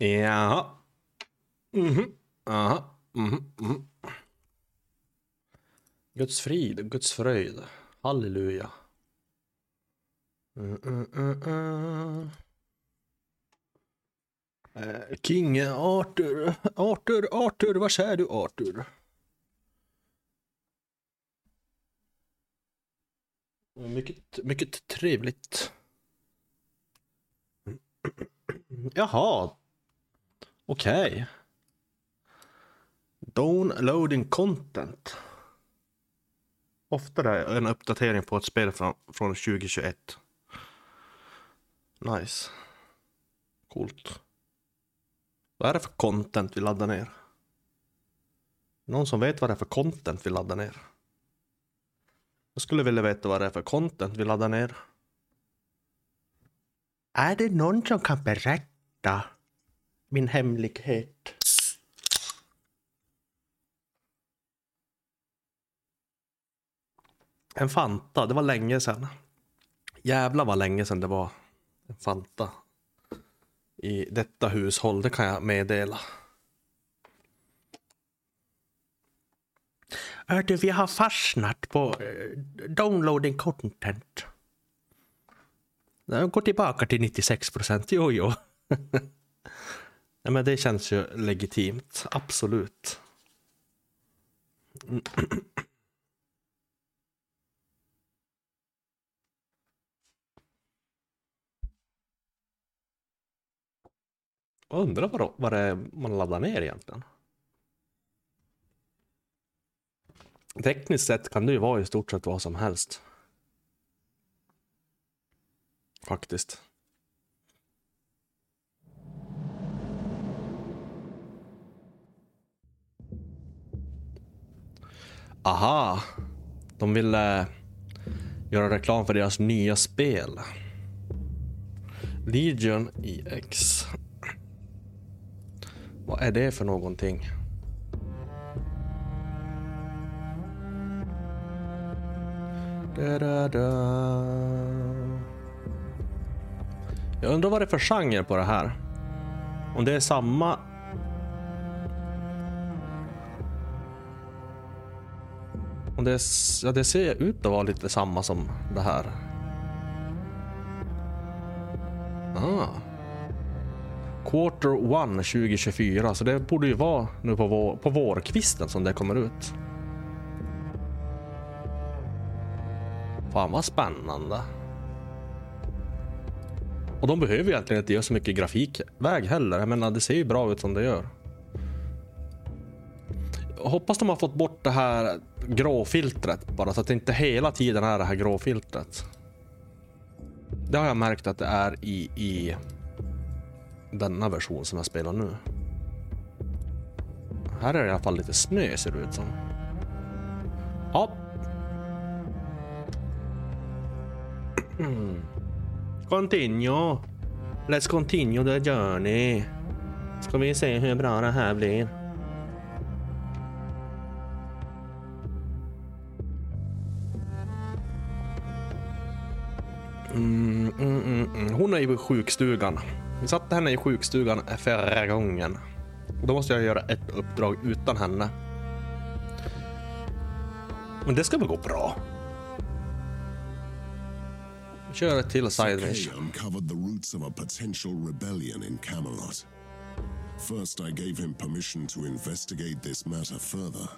Jaha. Mhm. Aha. Mhm. Mhm. Guds frid, Guds fröjd. Halleluja. Mm, mm, mm, mm. Eh, King Arthur, Arthur, Arthur, vad säger du Arthur? Mycket, mycket trevligt. Jaha. Okej. Okay. Downloading content. Ofta det är en uppdatering på ett spel från, från 2021. Nice. Coolt. Vad är det för content vi laddar ner? Någon som vet vad det är för content vi laddar ner? Jag skulle vilja veta vad det är för content vi laddar ner. Är det någon som kan berätta min hemlighet? En Fanta, det var länge sedan. Jävlar vad länge sedan det var en Fanta. I detta hushåll, det kan jag meddela. Hörde, vi har fastnat på eh, downloading content. Gå tillbaka till 96 procent, jo jo. Nej, men det känns ju legitimt, absolut. Jag undrar vad, vad det är man laddar ner egentligen. Tekniskt sett kan det ju vara i stort sett vad som helst. Faktiskt. Aha. De ville eh, göra reklam för deras nya spel. Legion EX. Vad är det för någonting? Da, da, da. Jag undrar vad det är för genre på det här. Om det är samma... Och det, ja, det ser ut att vara lite samma som det här. Ah. Quarter one 2024, så det borde ju vara nu på, vår, på vårkvisten som det kommer ut. Fan vad spännande. Och de behöver egentligen inte göra så mycket grafikväg heller. Jag menar, det ser ju bra ut som det gör. Jag hoppas de har fått bort det här gråfiltret bara så att det inte hela tiden är det här gråfiltret. Det har jag märkt att det är i, i denna version som jag spelar nu. Här är det i alla fall lite snö ser det ut som. Ja. Continue. Let's continue the journey. Ska vi se hur bra det här blir. Mm, mm, mm. Hon är i sjukstugan. Vi satte henne i sjukstugan förra gången. Då måste jag göra ett uppdrag utan henne. Men det ska väl gå bra? Kör ett till side mission. uncovered the roots of a potential rebellion in Camelot. First I gave him permission to investigate this matter further,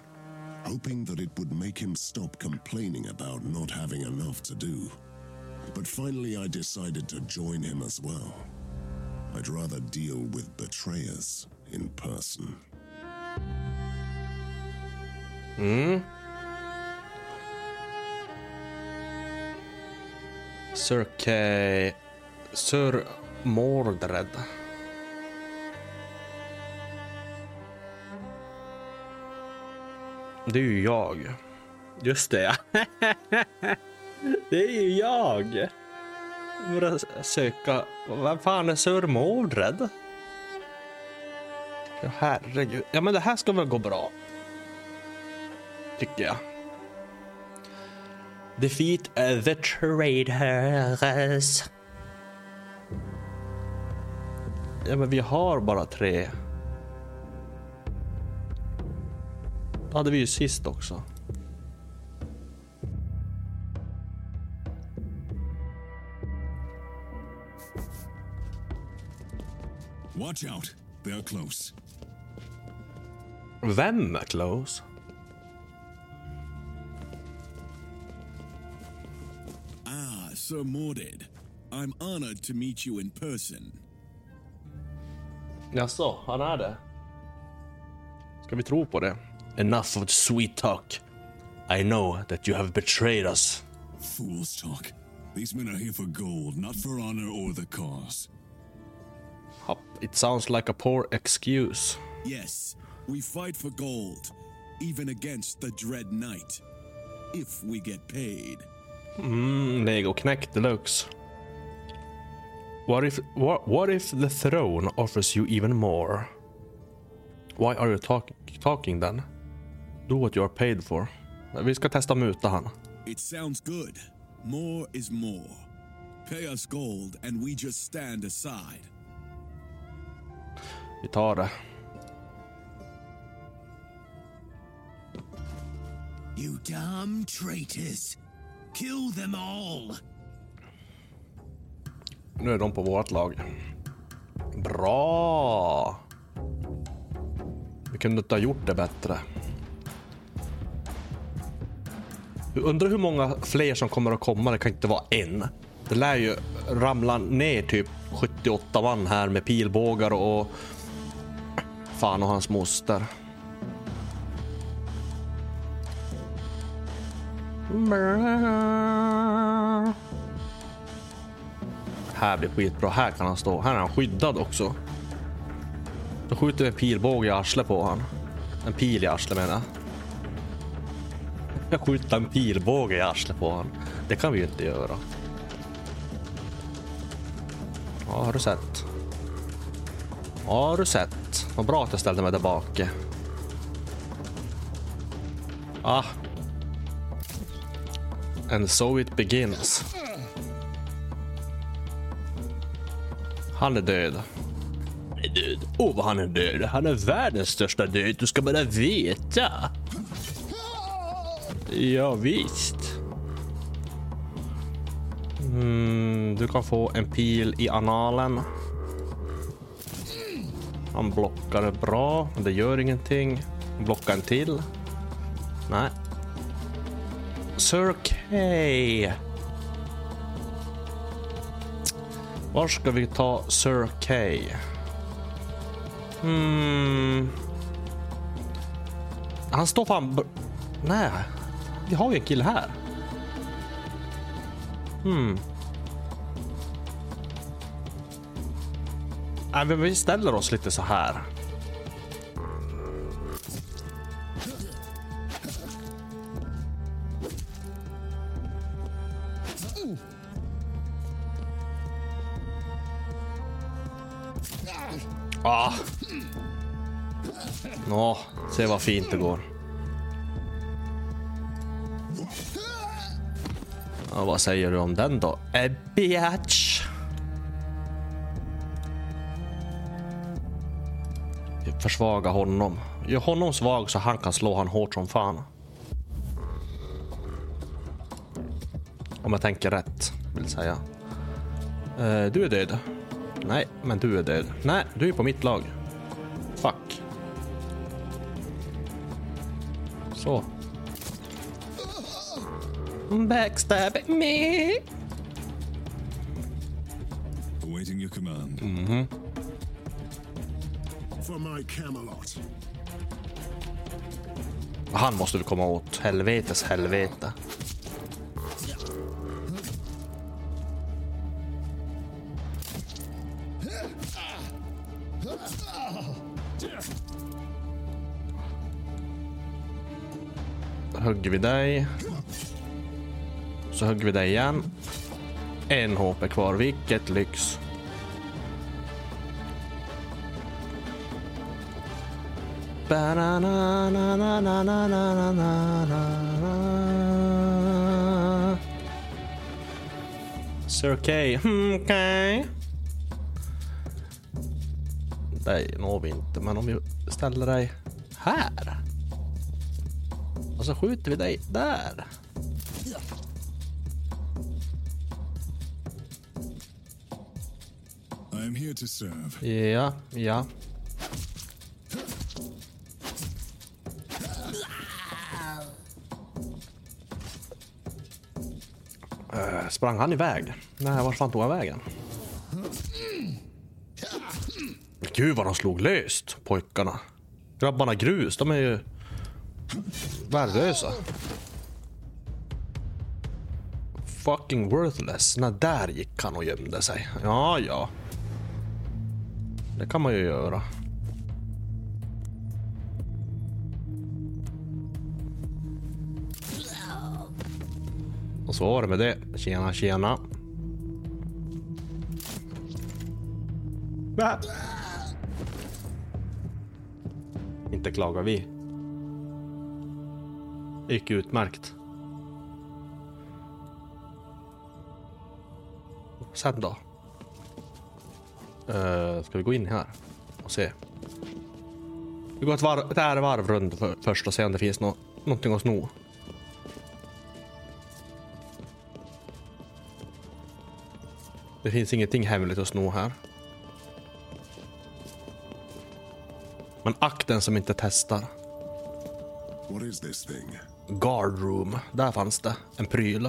hoping that it would make him stop complaining about not having enough to do. But finally I decided to join him as well. I'd rather deal with betrayers in person. Hmm? Sir K... Sir Mordred. Det är ju jag. Just det. det är ju jag. Börja söka... Vad fan är Sir Mordred? Ja, herregud. Ja, men det här ska väl gå bra. Tycker jag. Defeat eh, the traders. Ja, men vi har bara tre. Då hade vi ju sist också. Watch out. They're close. Them close? Ah, Sir Mordred. I'm honored to meet you in person. Jaså, han är det? Ska vi tro på det? Enough of the sweet talk. I know that you have betrayed us. Fool's talk. These men are here for gold, not for honor or the cause. It sounds like a poor excuse. Yes, we fight for gold, even against the Dread Knight. If we get paid. Mmm, Mm, legoknäck deluxe. What if, what, what if the throne offers you even more? Why are you talk, talking then? Do what you are paid for. Vi ska testa muta han. It sounds good. More is more. Pay us gold and we just stand aside. Vi tar det. You damn traitors. Kill them all. Nu är de på vårt lag. Bra! Vi kunde inte ha gjort det bättre. Jag undrar hur många fler som kommer att komma. Det kan inte vara en. Det lär ju ramla ner typ 78 man här med pilbågar och fan och hans moster. Här blir skitbra. Här kan han stå. Här är han skyddad också. Då skjuter vi en pilbåge i arslet på han. En pil i arslet menar jag. Jag skjuter en pilbåge i arslet på han. Det kan vi ju inte göra. Ja, har du sett? Ja, har du sett? Vad bra att jag ställde mig där bak. Ah. And so it begins. Han är död. Han är död. Åh, oh, vad han är död. Han är världens största död. Du ska bara veta. Ja, visst. Mm, du kan få en pil i analen. Han blockar det bra, men det gör ingenting. Blockar en till. Nej. Sir K. Var ska vi ta Sir K? Hmm. Han står fan... Nej, vi har ju en kille här. Hmm. Nej, men vi ställer oss lite så här. Ah. Nå, se vad fint det går. Och vad säger du om den då? A bitch. Försvaga honom. Gör honom svag så han kan slå han hårt som fan. Om jag tänker rätt, vill säga. Eh, du är död. Nej, men du är död. Nej, du är på mitt lag. Fuck. Så. Backstab me. Awaiting your command. For my Camelot. Han måste vi komma åt. Helvetes helvete. Då hugger vi dig. Så hugger vi dig igen. En HP kvar. Vilket lyx. Sir K. Hmm, okay. dig når vi inte, men om vi ställer dig här. Och så skjuter vi dig där. I am here to serve. Ja, ja. Sprang han iväg? Nej, var fan tog han vägen? Gud vad de slog löst, pojkarna. Grabbarna grus, de är ju värdelösa. Fucking worthless. Nej, där gick han och gömde sig. Ja, ja. Det kan man ju göra. Och så var det med det. Tjena, tjena. Bä. Inte klagar vi. Det gick utmärkt. Sen då? Uh, ska vi gå in här och se? Vi går ett, varv, ett ärevarv runt för, först och se om det finns nå, någonting att sno. Det finns ingenting hemligt att sno här. Men akten som inte testar. What is this thing? Guard room. Där fanns det en pryl.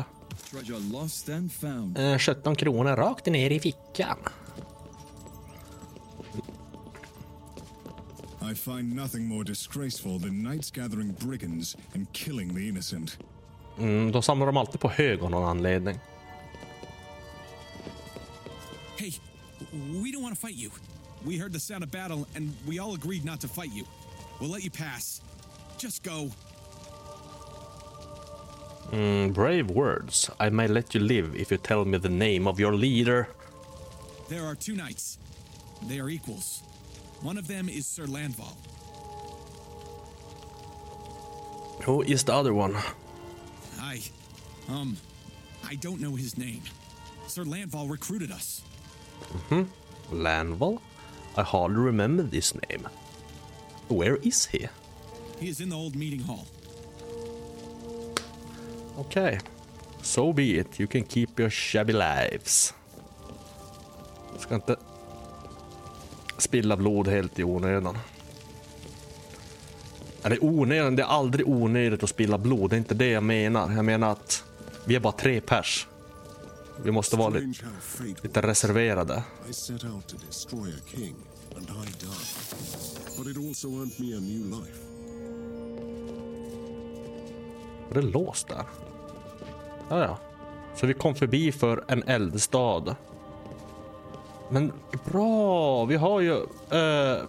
Eh, 17 kronor rakt ner i fickan. I find nothing more disgraceful than knights gathering brigands and killing the innocent. Mm, då samlar de alltid på hög av någon anledning. We don't want to fight you. We heard the sound of battle and we all agreed not to fight you. We'll let you pass. Just go. Mm, brave words. I may let you live if you tell me the name of your leader. There are two knights. They are equals. One of them is Sir Landval. Who is the other one? I, um, I don't know his name. Sir Landval recruited us. Lanval? I hardly remember this name. Where is he? He is in the old meeting hall. Okay. So be it. You can keep your shabby lives. Jag ska inte spilla blod helt i onödan. Eller onödan, det är aldrig onödigt att spilla blod. Det är inte det jag menar. Jag menar att vi är bara tre pers. Vi måste vara lite, lite reserverade. Var det låst där? Ja, ja. Så vi kom förbi för en eldstad. Men bra, vi har ju eh,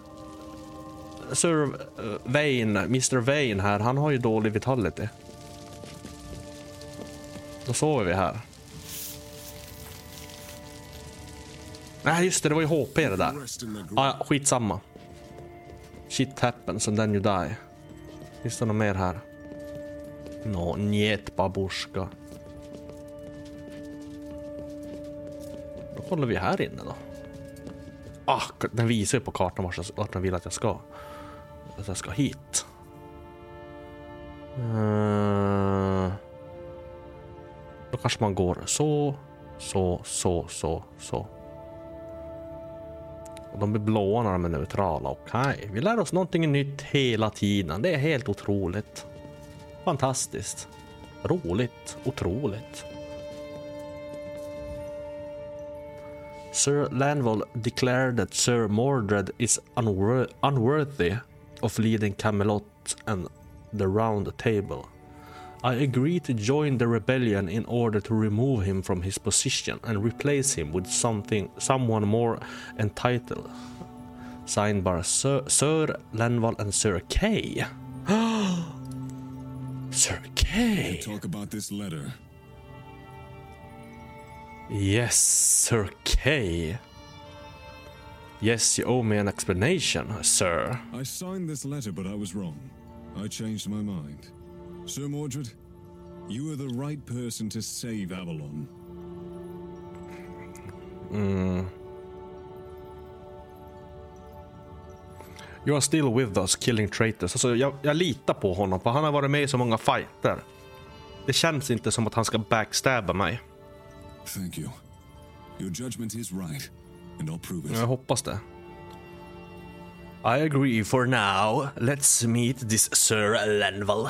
Sir eh, Vane, Mr Vane här. Han har ju dålig vitality. Då sover vi här. Nej, just det, det var ju HP det där. Ah, ja, skitsamma. Shit happens and then you die. Finns det något mer här? Nå, njet babushka. Då kollar vi här inne då. Ah, den visar ju på kartan vart vart den vill att jag ska. Att jag ska hit. Eh, Då kanske man går så, så, så, så, så. Och de blir blåa när de är neutrala. Okej, vi lär oss någonting nytt hela tiden. Det är helt otroligt. Fantastiskt. Roligt. Otroligt. Sir Lanval declared that Sir Mordred is unwor- unworthy of leading Camelot and the Round Table. I agree to join the rebellion in order to remove him from his position and replace him with something, someone more entitled. Signed by Sir, Sir Lanval and Sir Kay. Sir Kay. Talk about this letter. Yes, Sir Kay. Yes, you owe me an explanation, sir. I signed this letter, but I was wrong. I changed my mind. Sir Mordred, you are the right person to save Avalon. You are still with us, killing traitors. Alltså, jag, jag litar på honom, för han har varit med i så många fighter. Det känns inte som att han ska backstabba mig. Thank you. Your judgment is right, and I'll prove it. Jag hoppas det. I agree for now. Let's meet this Sir Lenval.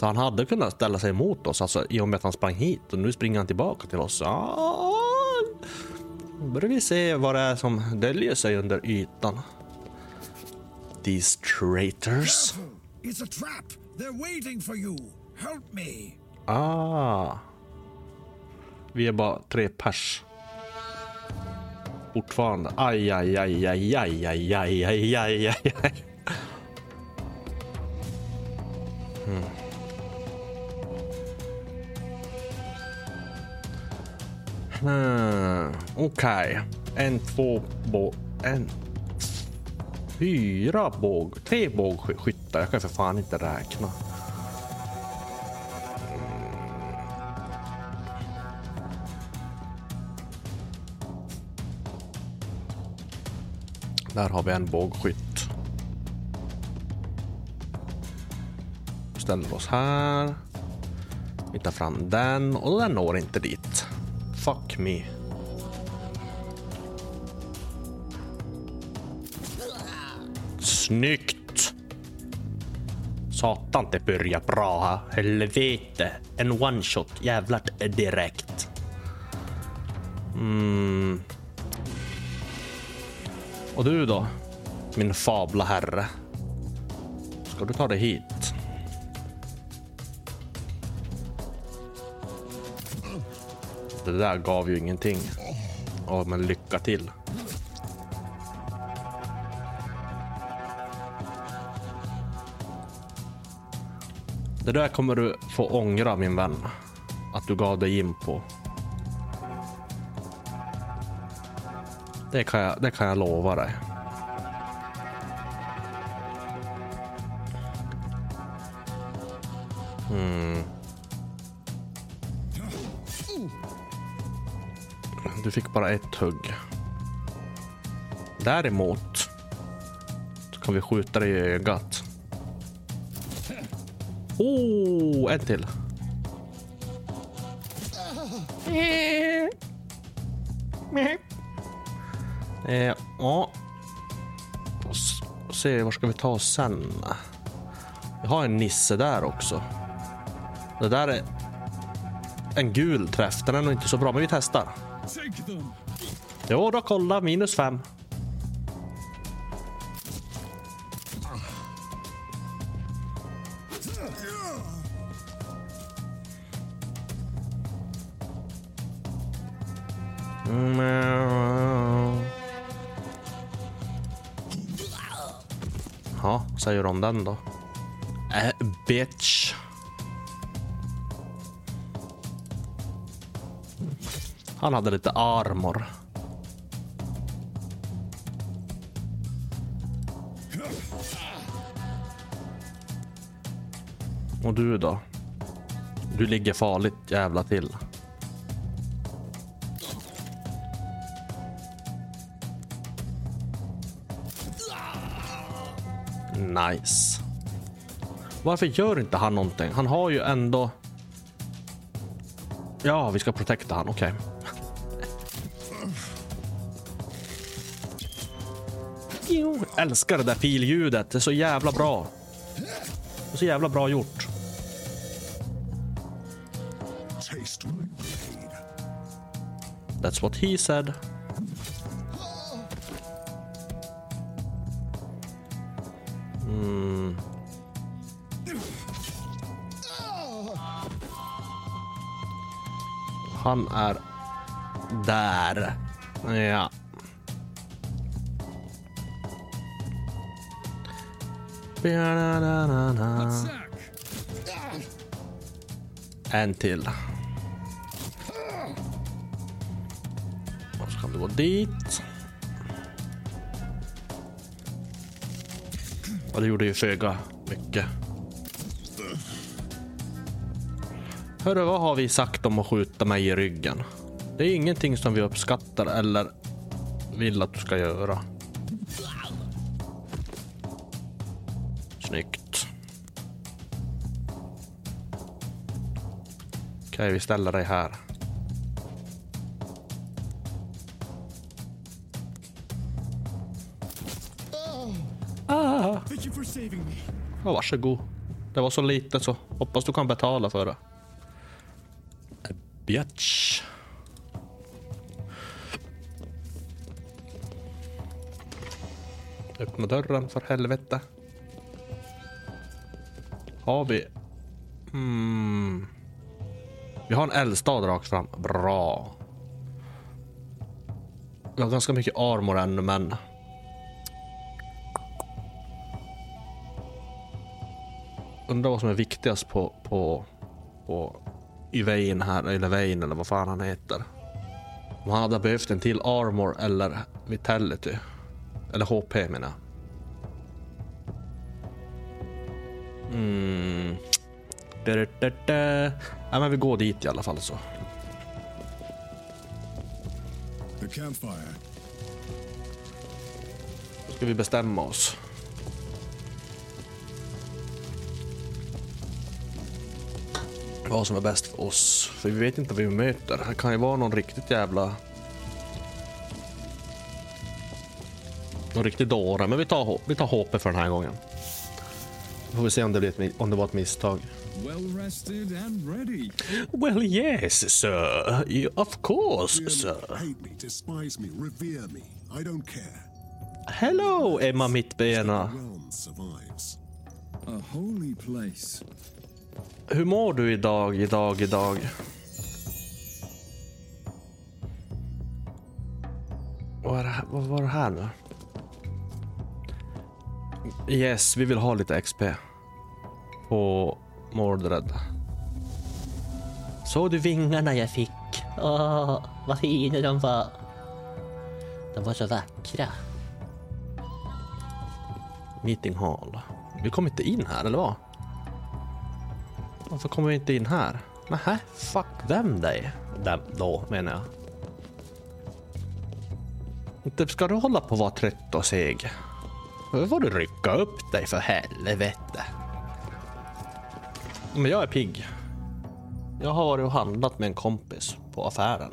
Så han hade kunnat ställa sig emot oss alltså, i och med att han sprang hit och nu springer han tillbaka till oss. Ah, nu börjar vi se vad det är som döljer sig under ytan. These traitors. It's a trap! They're waiting for you! Help me! Ah. Vi är bara tre pers. Fortfarande. Aj, aj, aj, aj, aj, aj, aj, aj, aj, aj, aj. Hmm. Okej. Okej. En, två, båg... En... Fyra båg... Tre bågskyttar. Jag kan för fan inte räkna. Mm. Där har vi en bågskytt. Ställer oss här. Vi tar fram den och den når inte dit. Fuck me. Snyggt! Satan, det börjar bra här. Helvete. En one shot. Jävlar direkt. Mm. Och du då? Min fabla herre. Ska du ta dig hit? Det där gav ju ingenting. Ja, men lycka till. Det där kommer du få ångra min vän. Att du gav dig in på. Det kan jag, det kan jag lova dig. Du fick bara ett hugg. Däremot så kan vi skjuta dig i ögat. Oh, en till. Eh, ja. Och se, var ska vi ta oss sen? Vi har en nisse där också. Det där är en gul träff. Den är nog inte så bra, men vi testar. Jo då, kolla. Minus fem. Mm. Ja, vad säger du om den då? Äh, bitch. Han hade lite armor. Och du då? Du ligger farligt jävla till. Nice. Varför gör inte han någonting? Han har ju ändå... Ja, vi ska protekta han. Okej. Okay. Älskar det där filljudet. Det är så jävla bra. Det är så jävla bra gjort. That's what he said. Mm. Han är där. Ja. En till. Och så kan du gå dit. Och det gjorde ju föga mycket. Hörru, vad har vi sagt om att skjuta mig i ryggen? Det är ingenting som vi uppskattar eller vill att du ska göra. Okej, vi ställer dig här. Ah. Ja, varsågod. Det var så lite så hoppas du kan betala för det. Eh, Bitch. Öppna dörren för helvete. Har vi... Hmm. Vi har en eldstad rakt fram. Bra. Vi har ganska mycket armor ännu, men... Undrar vad som är viktigast på... på... på Yvain här, eller Vain eller vad fan han heter. Om han hade behövt en till armor eller vitality. Eller HP menar jag. Mm. Da, da, da, da. Ja, men vi går dit i alla fall så. The campfire. Då ska vi bestämma oss. Vad som är bäst för oss. För vi vet inte vad vi möter. Det kan ju vara någon riktigt jävla... Någon riktig dåre. Men vi tar, vi tar HP för den här gången. Då får vi se om det, blir ett, om det var ett misstag. Well rested and ready. Well yes, sir. Of course, Fear me, sir. hate me, despise me, revere me. I don't care. Hello, Emma Mittbena. A holy place. Hur mår du idag, idag, idag? Vad, är det, här- vad var det här nu? Yes, vi vill ha lite XP. På Mordred. Såg du vingarna jag fick? Åh, vad fina de var. De var så vackra. Meeting hall. Vi kom inte in här, eller vad? Varför kommer vi inte in här? Nähä, fuck them dig. Dem då, menar jag. Inte ska du hålla på att vara trött och seg. Nu får du rycka upp dig för helvete. Men jag är pigg. Jag har varit och handlat med en kompis på affären.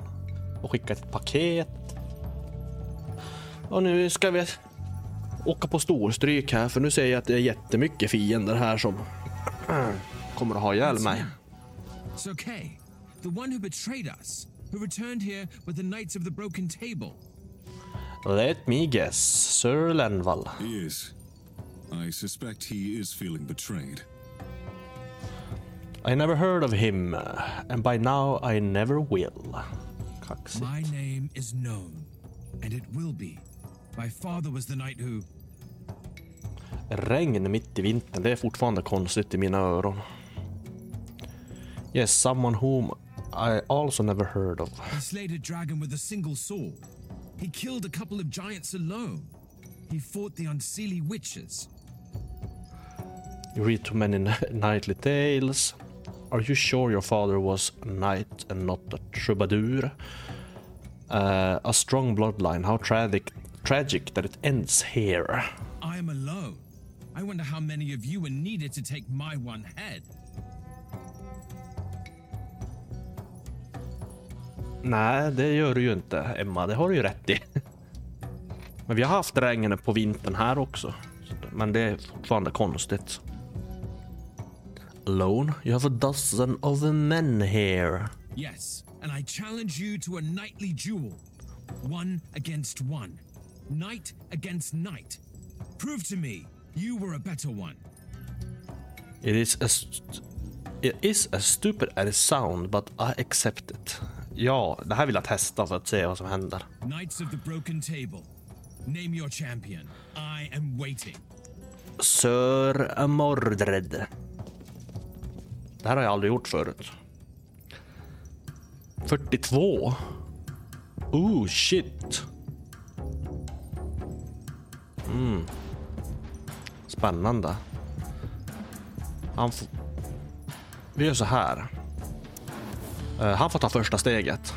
Och skickat ett paket. Och nu ska vi åka på storstryk här för nu ser jag att det är jättemycket fiender här som kommer att ha ihjäl mig. Sir Kay, the one who betrayed us, who returned here with the Knights of the Broken Table. Let me guess, Sir Lenval. He is. I suspect he is feeling betrayed. I never heard of him, and by now I never will. My name is known, and it will be. My father was the knight who. Regn mitt i vintern, det är fortfarande konstigt i mina öron. Yes, someone whom I also never heard of. He slayed a dragon with a single sword. He killed a couple of giants alone. He fought the unseelie witches. You read too many nightly tales. Are you sure your father was a knight and not a troubadour? Uh, a strong bloodline. How tragic, tragic that it ends here. I am alone. I wonder how many of you are needed to take my one head. Nej, det gör du ju inte, Emma. Det har du ju rätt i. Men vi har haft regn på vintern här också. Men det är fortfarande konstigt. Alone? You have a dozen other men here. Yes, and I challenge you to a knightly duel. One against one. Knight against knight. Prove to me you were a better one. It is a st- it is as stupid as it sound, but I accept it. Ja, det här vill jag testa för att se vad som händer. Knights of the Broken Table. Name your champion. I am waiting. Sir Mordred. Det här har jag aldrig gjort förut. 42. Oh shit. Mm. Spännande. Han får... Vi gör så här. Uh, han får ta första steget.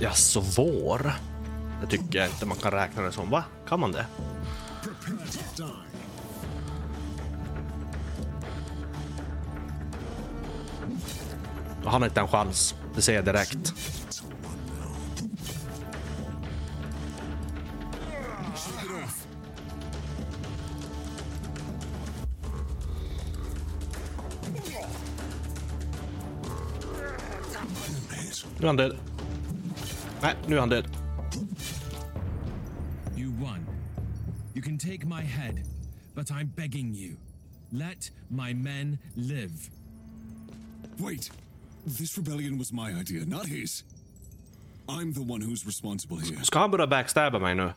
Jaså, vår? Det tycker jag inte man kan räkna det som. Va? Kan man det? Han har inte en chans. Det ser jag direkt. Nu är han död. Nej, nu är han död. But I'm begging you. Let my men live. Wait! This rebellion was my idea, not his. I'm the one who's responsible here. Ska han börja backstabba mig nu?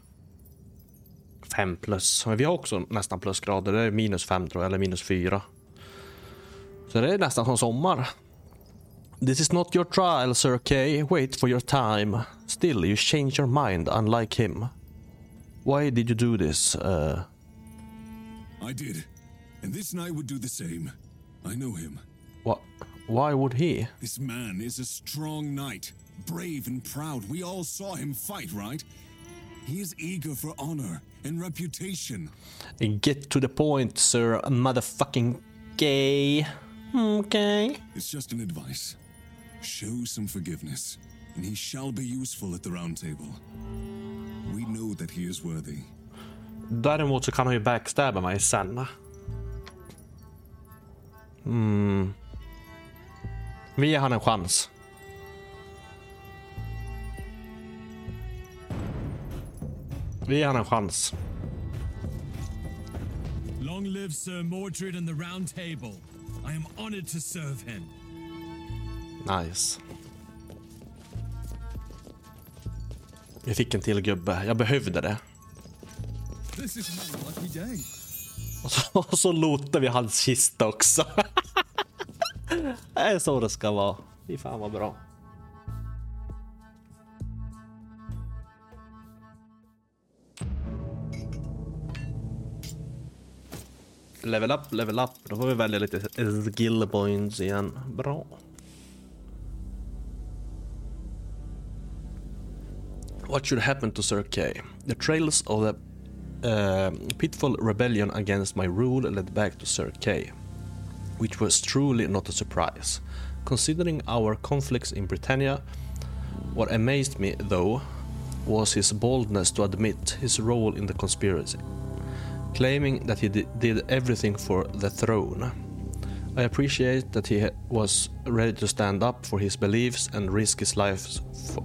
Fem plus. Men vi har också nästan plusgrader. Det är minus fem tror jag, eller minus fyra. Så det är nästan som sommar. This is not your trial, Sir Kay. Wait for your time. Still, you change your mind, unlike him. Why did you do this? Uh, I did. And this knight would do the same. I know him. What? why would he? This man is a strong knight, brave and proud. We all saw him fight, right? He is eager for honor and reputation. Get to the point, sir. Motherfucking gay. Okay. It's just an advice. Show some forgiveness, and he shall be useful at the round table. We know that he is worthy. Däremot så kan han ju backstabba mig sen. Mm. Vi ger han en chans. Vi ger han en chans. Long live Sir Mordred and the Round Table. I am honored to serve him. Nice. Vi fick en till gubbe. Jag behövde det. This is my lucky day. Och så, och så lotar vi hans kista också. det är så det ska vara. Fy fan vad bra. Level up, level up. Då får vi välja lite skill points igen. Bra. What should happen to Sir Kay? The trails of the uh, pitiful rebellion against my rule led back to Sir Kay, which was truly not a surprise. Considering our conflicts in Britannia, what amazed me, though, was his boldness to admit his role in the conspiracy, claiming that he di- did everything for the throne. I appreciate that he was ready to stand up for his beliefs and risk his life,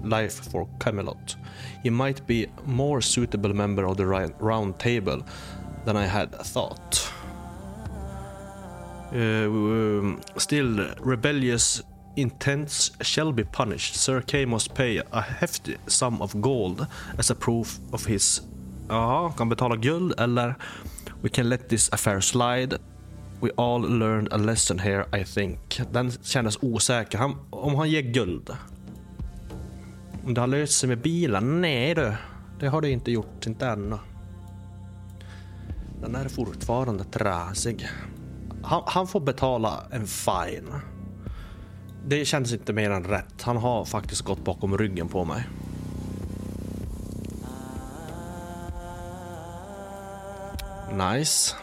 life for Camelot. He might be more suitable member of the round table than I had thought. Uh, um, still, rebellious intents shall be punished. Sir Kay must pay a hefty sum of gold as a proof of his... Ja, kan betala guld eller we can let this affair slide. We all learned a lesson here, I think. Den kändes osäker. Han, om han ger guld. Om det har löst sig med bilen? Nej du. Det har det inte gjort, inte ännu. Den är fortfarande trasig. Han, han får betala en fine. Det känns inte mer än rätt. Han har faktiskt gått bakom ryggen på mig. Nice.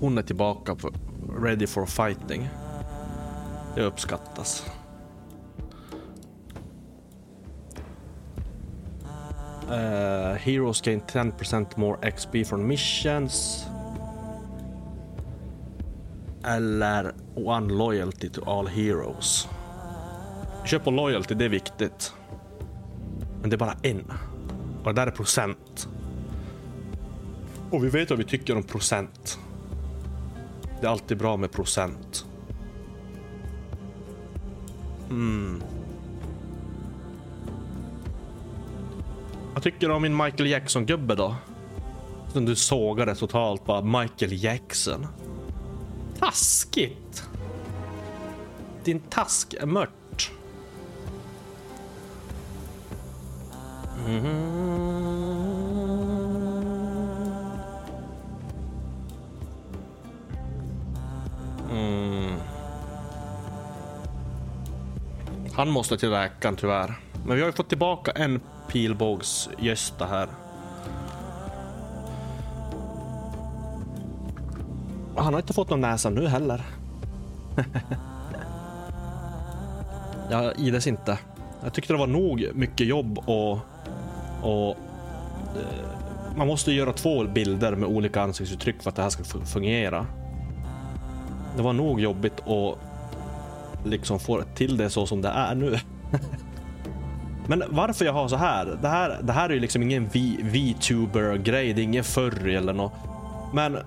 Hon är tillbaka på ready for fighting. Det uppskattas. Uh, heroes gain 10% more XP från missions. Eller one loyalty to all heroes. Köp på loyalty, det är viktigt. Men det är bara en. Och det där är procent. Och vi vet vad vi tycker om procent. Det är alltid bra med procent. Mm. Vad tycker du om min Michael Jackson-gubbe då? Som du sågade totalt bara Michael Jackson. Taskigt! Din task är mört. Mm. Mm. Han måste till läkaren tyvärr. Men vi har ju fått tillbaka en pilbågsgösta här. Han har inte fått någon näsa nu heller. Jag ides inte. Jag tyckte det var nog mycket jobb och... och eh, man måste göra två bilder med olika ansiktsuttryck för att det här ska fungera. Det var nog jobbigt att liksom få till det så som det är nu. Men varför jag har så här? Det här, det här är ju liksom ingen V- VTuber-grej, det är ingen furry eller något. Men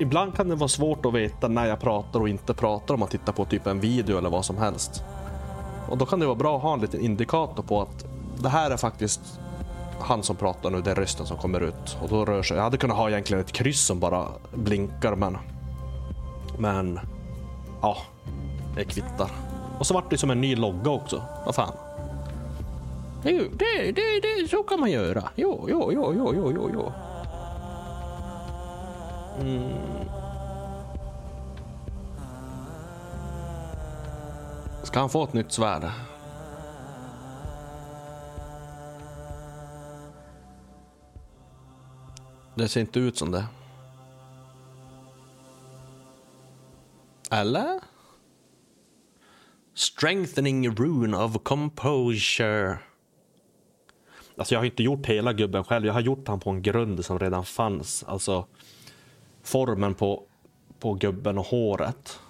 ibland kan det vara svårt att veta när jag pratar och inte pratar om man tittar på typ en video eller vad som helst. Och då kan det vara bra att ha en liten indikator på att det här är faktiskt han som pratar nu, det är rösten som kommer ut. Och då rör sig. Jag hade kunnat ha egentligen ett kryss som bara blinkar men... Men... Ja, det kvittar. Och så vart det som en ny logga också. Vad fan. Jo, det, det, det, så kan man göra. Jo, jo, jo, jo, jo, jo, jo. Mm. Ska han få ett nytt svärd? Det ser inte ut som det. Eller? Strengthening rune of composure. Alltså jag har inte gjort hela gubben själv. Jag har gjort han på en grund som redan fanns. Alltså formen på, på gubben och håret.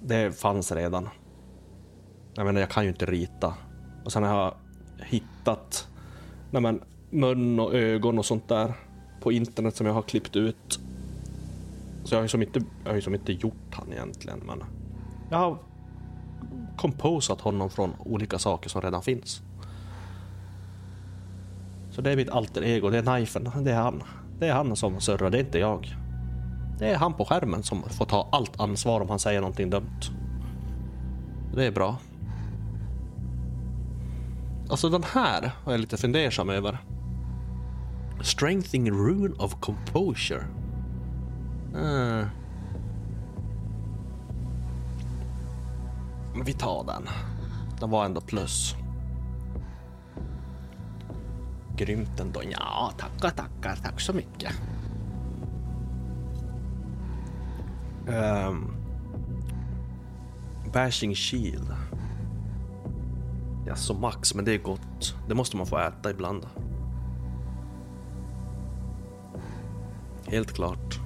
Det fanns redan. Jag menar, jag kan ju inte rita. Och sen har jag hittat nej men, mun och ögon och sånt där på internet som jag har klippt ut. Så jag har ju som inte, jag har ju som inte gjort han egentligen, men jag har komposat honom från olika saker som redan finns. Så det är mitt alter ego, det är knifen, det är han. Det är han som surrar, det är inte jag. Det är han på skärmen som får ta allt ansvar om han säger någonting dumt. Det är bra. Alltså den här var jag lite fundersam över. Strengthening rune of composure. Mm. Vi tar den. Den var ändå plus. Grymt ändå. Ja, tackar, tackar. Tack så mycket. Um, bashing shield. Ja, så max, men det är gott. Det måste man få äta ibland. Helt klart.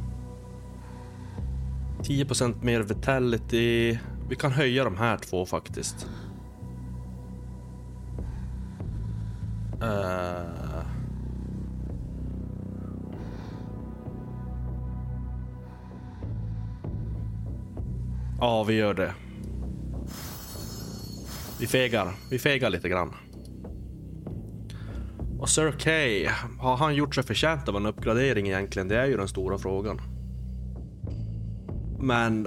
10% mer vitality. Vi kan höja de här två faktiskt. Uh... Ja, vi gör det. Vi fegar. Vi fegar lite grann. Och Sir K, har han gjort sig förtjänt av en uppgradering egentligen? Det är ju den stora frågan. Men...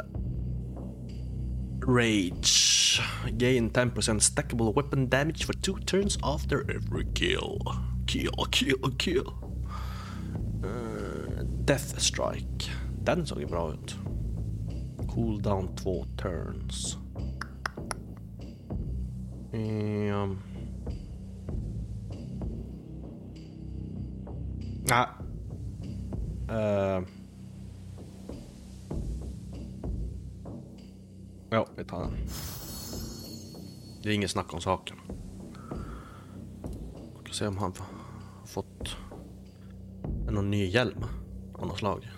Rage. Gain 10% stackable weapon damage for two turns after every kill. Kill, kill, kill. Uh, Death Strike. Den såg ju bra ut. Cooldown två turns. Um. Nej. Uh. Ja, vi tar den. Det är inget snack om saken. Vi ska se om han har fått någon ny hjälm av något slag.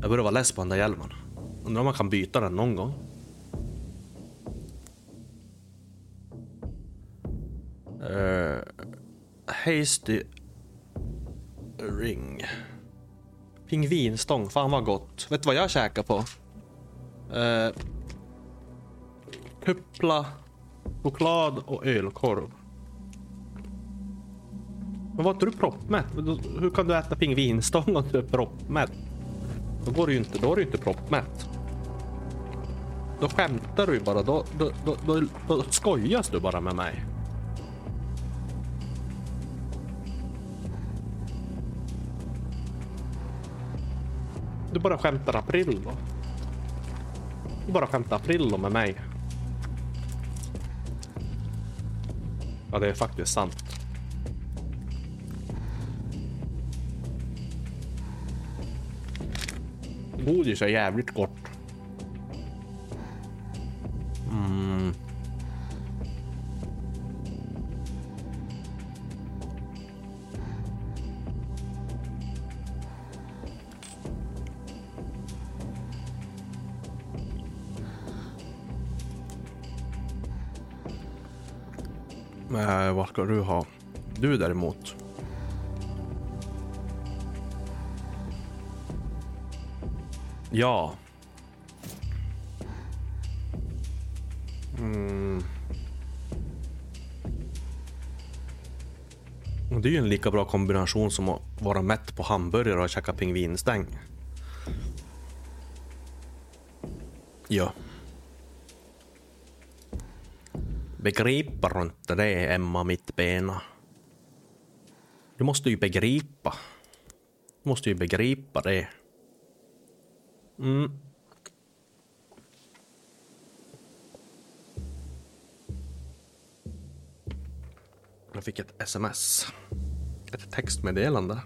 Jag börjar vara less på den där hjälmen. Undrar om man kan byta den någon gång. Uh, hasty ring. Pingvinstång, fan vad gott. Vet du vad jag käkar på? Eh, kuppla, choklad och ölkorv. Men var inte du proppmätt? Hur kan du äta pingvinstång om du är proppmätt? Då går det ju inte, då är du inte proppmätt. Då skämtar du ju bara, då, då, då, då, då skojas du bara med mig. Du bara skämtar april då. Du bara skämtar april med mig. Ja, det är faktiskt sant. Godis är jävligt gott. Ska du ha? Du däremot. Ja. Mm. Det är ju en lika bra kombination som att vara mätt på hamburgare och käka pingvinstäng. Ja. Begripa du inte det, Emma Mittbena? Du måste ju begripa. Du måste ju begripa det. Mm. Jag fick ett sms. Ett textmeddelande.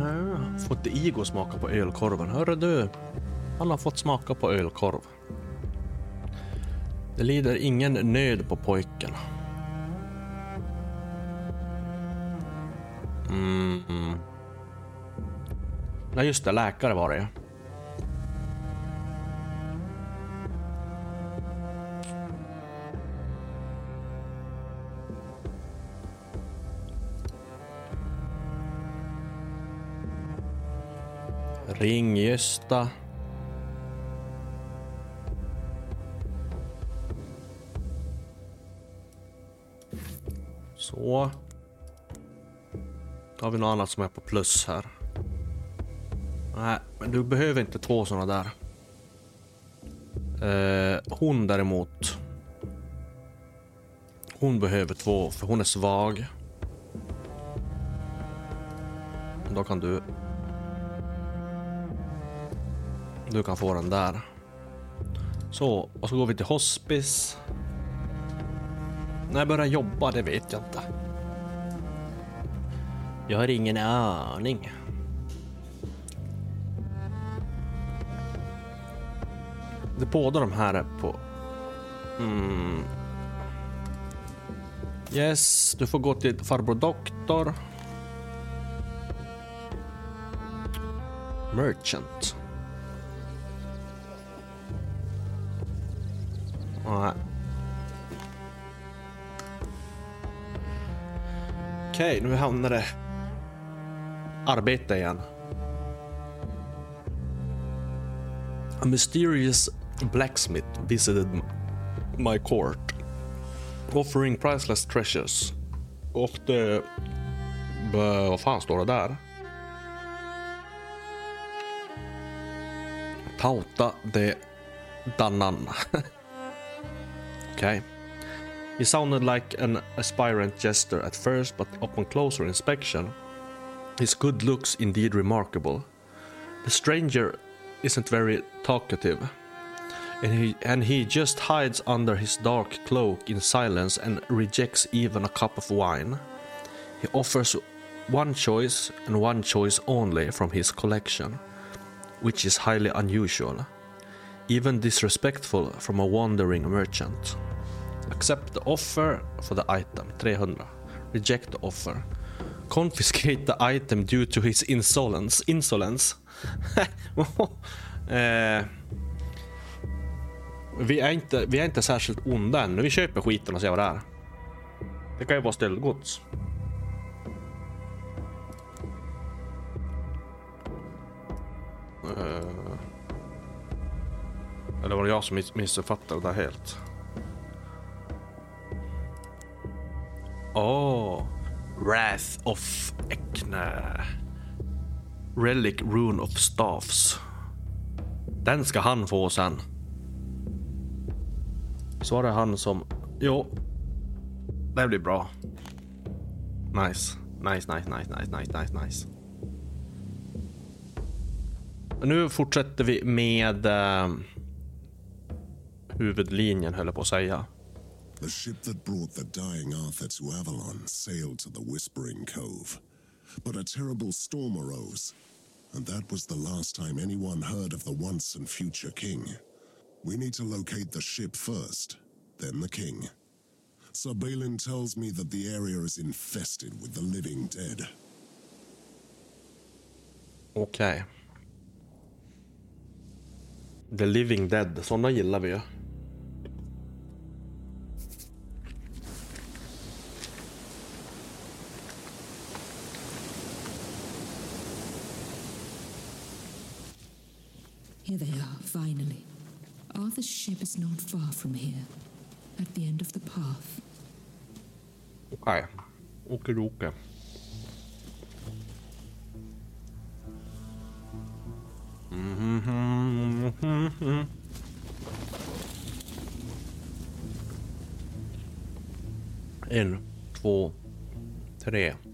Ja, Fått Igo smaka på ölkorven. Hörru du, han har fått smaka på ölkorv. Det lider ingen nöd på pojken. Mm. mm. Nej, just det. Läkare var det Ring Gösta. Så. Då har vi något annat som är på plus här. Nej, men du behöver inte två sådana där. Eh, hon däremot. Hon behöver två, för hon är svag. Då kan du... Du kan få den där. Så, och så går vi till hospice. När jag börjar jobba, det vet jag inte. Jag har ingen aning. Det båda de här är på... Mm. Yes, du får gå till farbror doktor. Merchant. Nej. Okej, nu hamnar det arbete igen. A mysterious blacksmith visited my court, offering priceless treasures. Och det... Bö, vad fan står det där? Tauta de Dananna. okay. He sounded like an aspirant jester at first, but upon closer inspection, his good looks indeed remarkable. The stranger isn't very talkative, and he, and he just hides under his dark cloak in silence and rejects even a cup of wine. He offers one choice and one choice only from his collection, which is highly unusual, even disrespectful from a wandering merchant. Accept the offer for the item, 300. Reject the offer. Confiscate the item due to his insolence. Insolence. eh, vi, är inte, vi är inte särskilt onda ännu. Vi köper skiten och ser vad det är. Det kan ju vara stöldgods. Eh, eller var det jag som missuppfattade det där helt? Åh, Wrath of Ekne. Relic Rune of Staffs. Den ska han få sen. Så var det han som... Jo. Det blir bra. Nice. Nice, nice, nice, nice, nice, nice, nice. Nu fortsätter vi med eh, huvudlinjen, höll jag på att säga. The ship that brought the dying Arthur to Avalon sailed to the Whispering Cove. But a terrible storm arose, and that was the last time anyone heard of the once and future king. We need to locate the ship first, then the king. Sir Balin tells me that the area is infested with the living dead. Okej. The Living Dead, sådana gillar vi ju. Here they are, finally. Arthur's ship is not far from here, at the end of the path. Okej. Okidoki. Mhm. Mhm. Mhm. mhm. En, två, tre.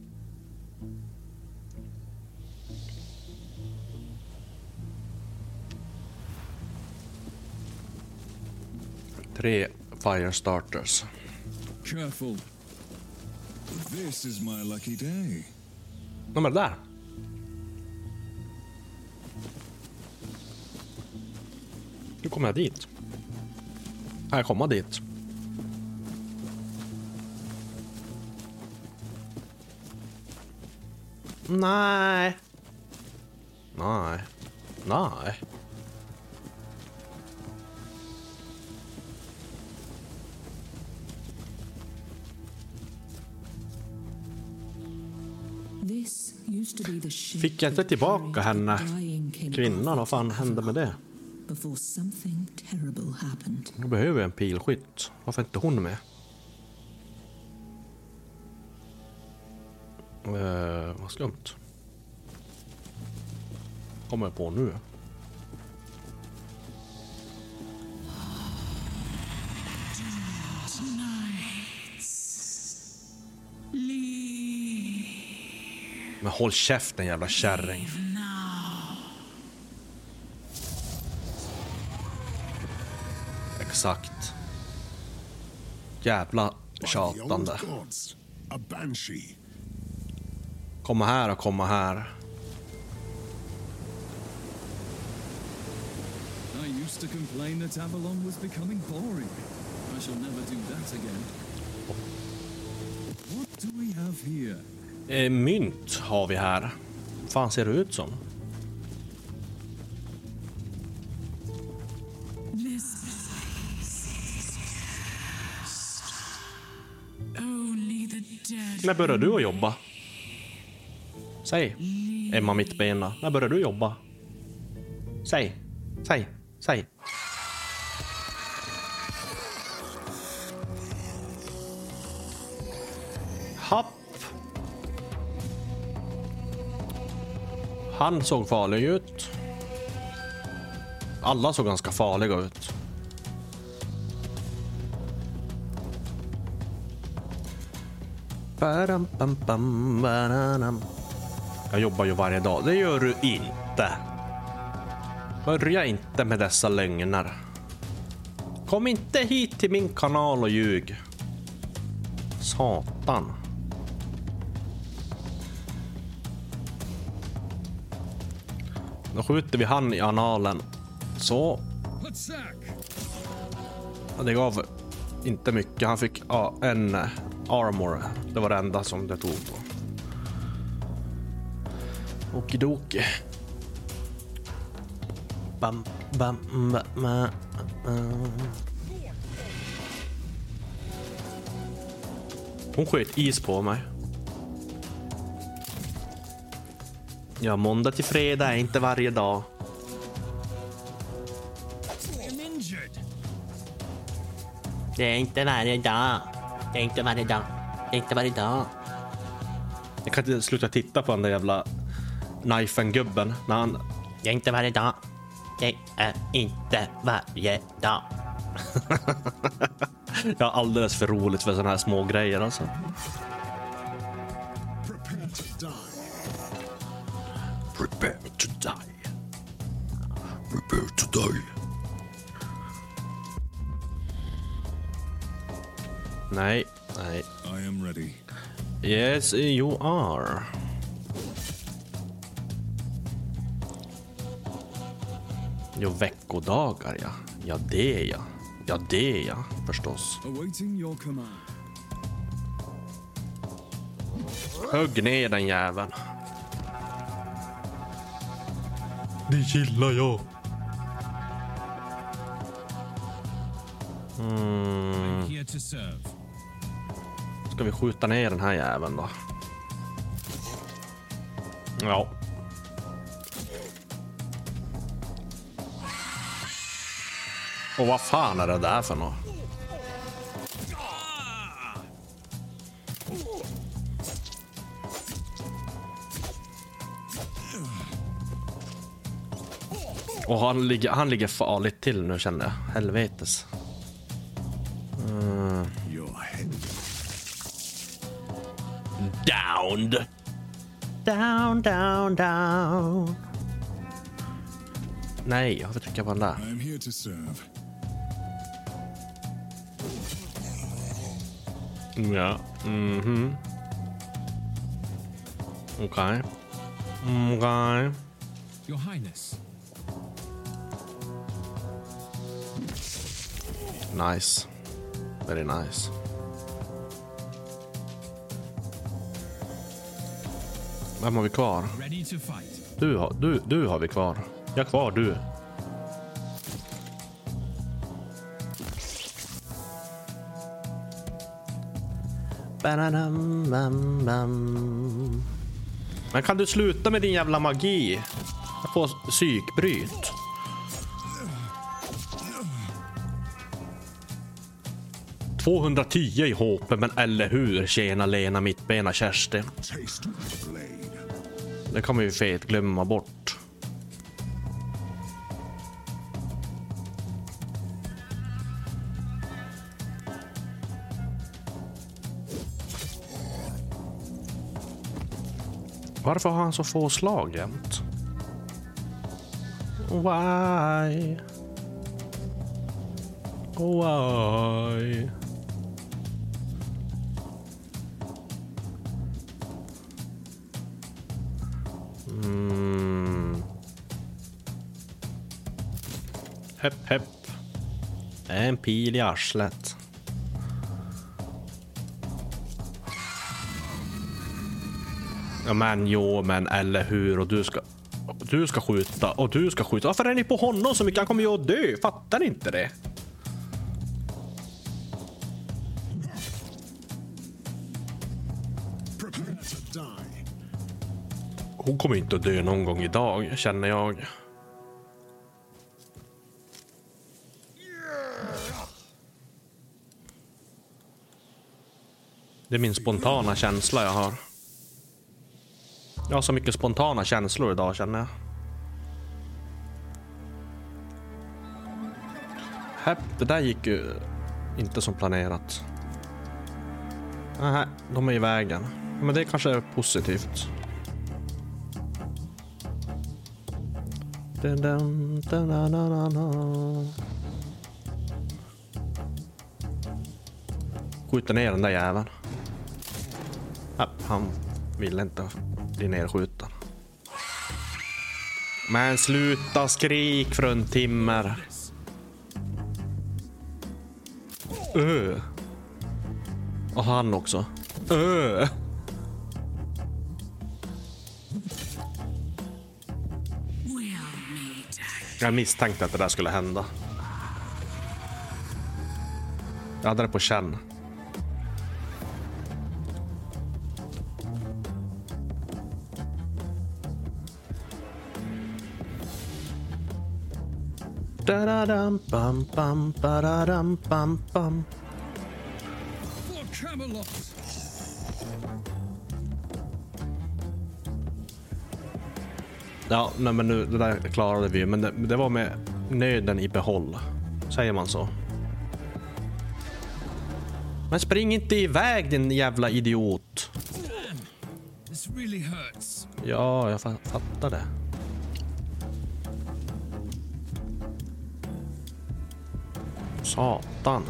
Tre fire starters. Careful. This is my lucky day. Ja, men där. Nu kommer jag dit. Kan jag komma dit? Nej. Nej. Nej. Fick jag inte tillbaka henne? Kvinnan, vad fan hände med det? Jag behöver en pilskytt. Varför är inte hon med? Eh, vad skumt. Kommer jag på nu. Men håll käften jävla kärring. Exakt. Jävla tjatande. Komma här och komma här. I used to complain that Avalon was becoming boring. I shall never do that again. What do we have here? Eh, mynt har vi här. Vad fan ser det ut som? När började du att jobba? Säg. Emma Mittbena. När började du jobba? Säg. Säg. Säg. Han såg farlig ut. Alla såg ganska farliga ut. Jag jobbar ju varje dag. Det gör du inte. Börja inte med dessa lögner. Kom inte hit till min kanal och ljug. Satan. Då skjuter vi han i analen. Så. Det gav inte mycket. Han fick en armor. Det var det enda som det tog på. Okidoki. Bam, bam, bam, bam, bam. Hon sköt is på mig. Ja, måndag till fredag är inte varje dag. Det är inte varje dag. Det är inte varje dag. Det är inte varje dag. Jag kan inte sluta titta på den där jävla knifen-gubben när han... Det är inte varje dag. Det är inte varje dag. Jag har alldeles för roligt för såna här små grejer alltså. Nej, nej. I am ready. Yes, you are. Jo, veckodagar ja. Ja, det ja. Ja, det ja, förstås. Hugg ner den jäveln. Det gillar jag. I'm here to serve. Ska vi skjuta ner den här jäveln då? Ja. Och vad fan är det där för något? Och han ligger, han ligger farligt till nu känner jag. Helvetes. Down, down, down. Nej, jag får trycka på den där. I am here to serve. Ja. Mhm. Okej. Okej. Your Highness. Nice. Very nice. Vem har vi kvar? Du har, du, du har vi kvar. Jag kvar du. Men kan du sluta med din jävla magi? Jag får psykbryt. ...210 i HP, men eller hur? Tjena Lena, mittbena Kersti. Det kan man ju fet glömma bort. Varför har han så få slag jämt? Why? Why? En pil i arslet. Ja, men jo, men eller hur? Och du ska... Du ska skjuta och du ska skjuta. Varför är ni på honom så mycket? Han kommer ju att dö. Fattar ni inte det? Hon kommer inte att dö någon gång idag, känner jag. Det är min spontana känsla jag har. Jag har så mycket spontana känslor idag känner jag. Häpp, det där gick ju inte som planerat. Nej, de är i vägen. Men det kanske är positivt. Skjuter ner den där jäveln. Ja, han ville inte bli nedskjuten. Men sluta skrik fruntimmer. Ö. Och han också. Ö. Jag misstänkte att det där skulle hända. Jag hade det på känn. Da-da-dam, bam, bam, ba-da-dam, bam, bam. For Camelot. Ja, nej, men nu, det där klarade vi men det, det var med nöden i behåll. Säger man så? Men spring inte iväg din jävla idiot. Ja, jag fa- fattar det. Satan.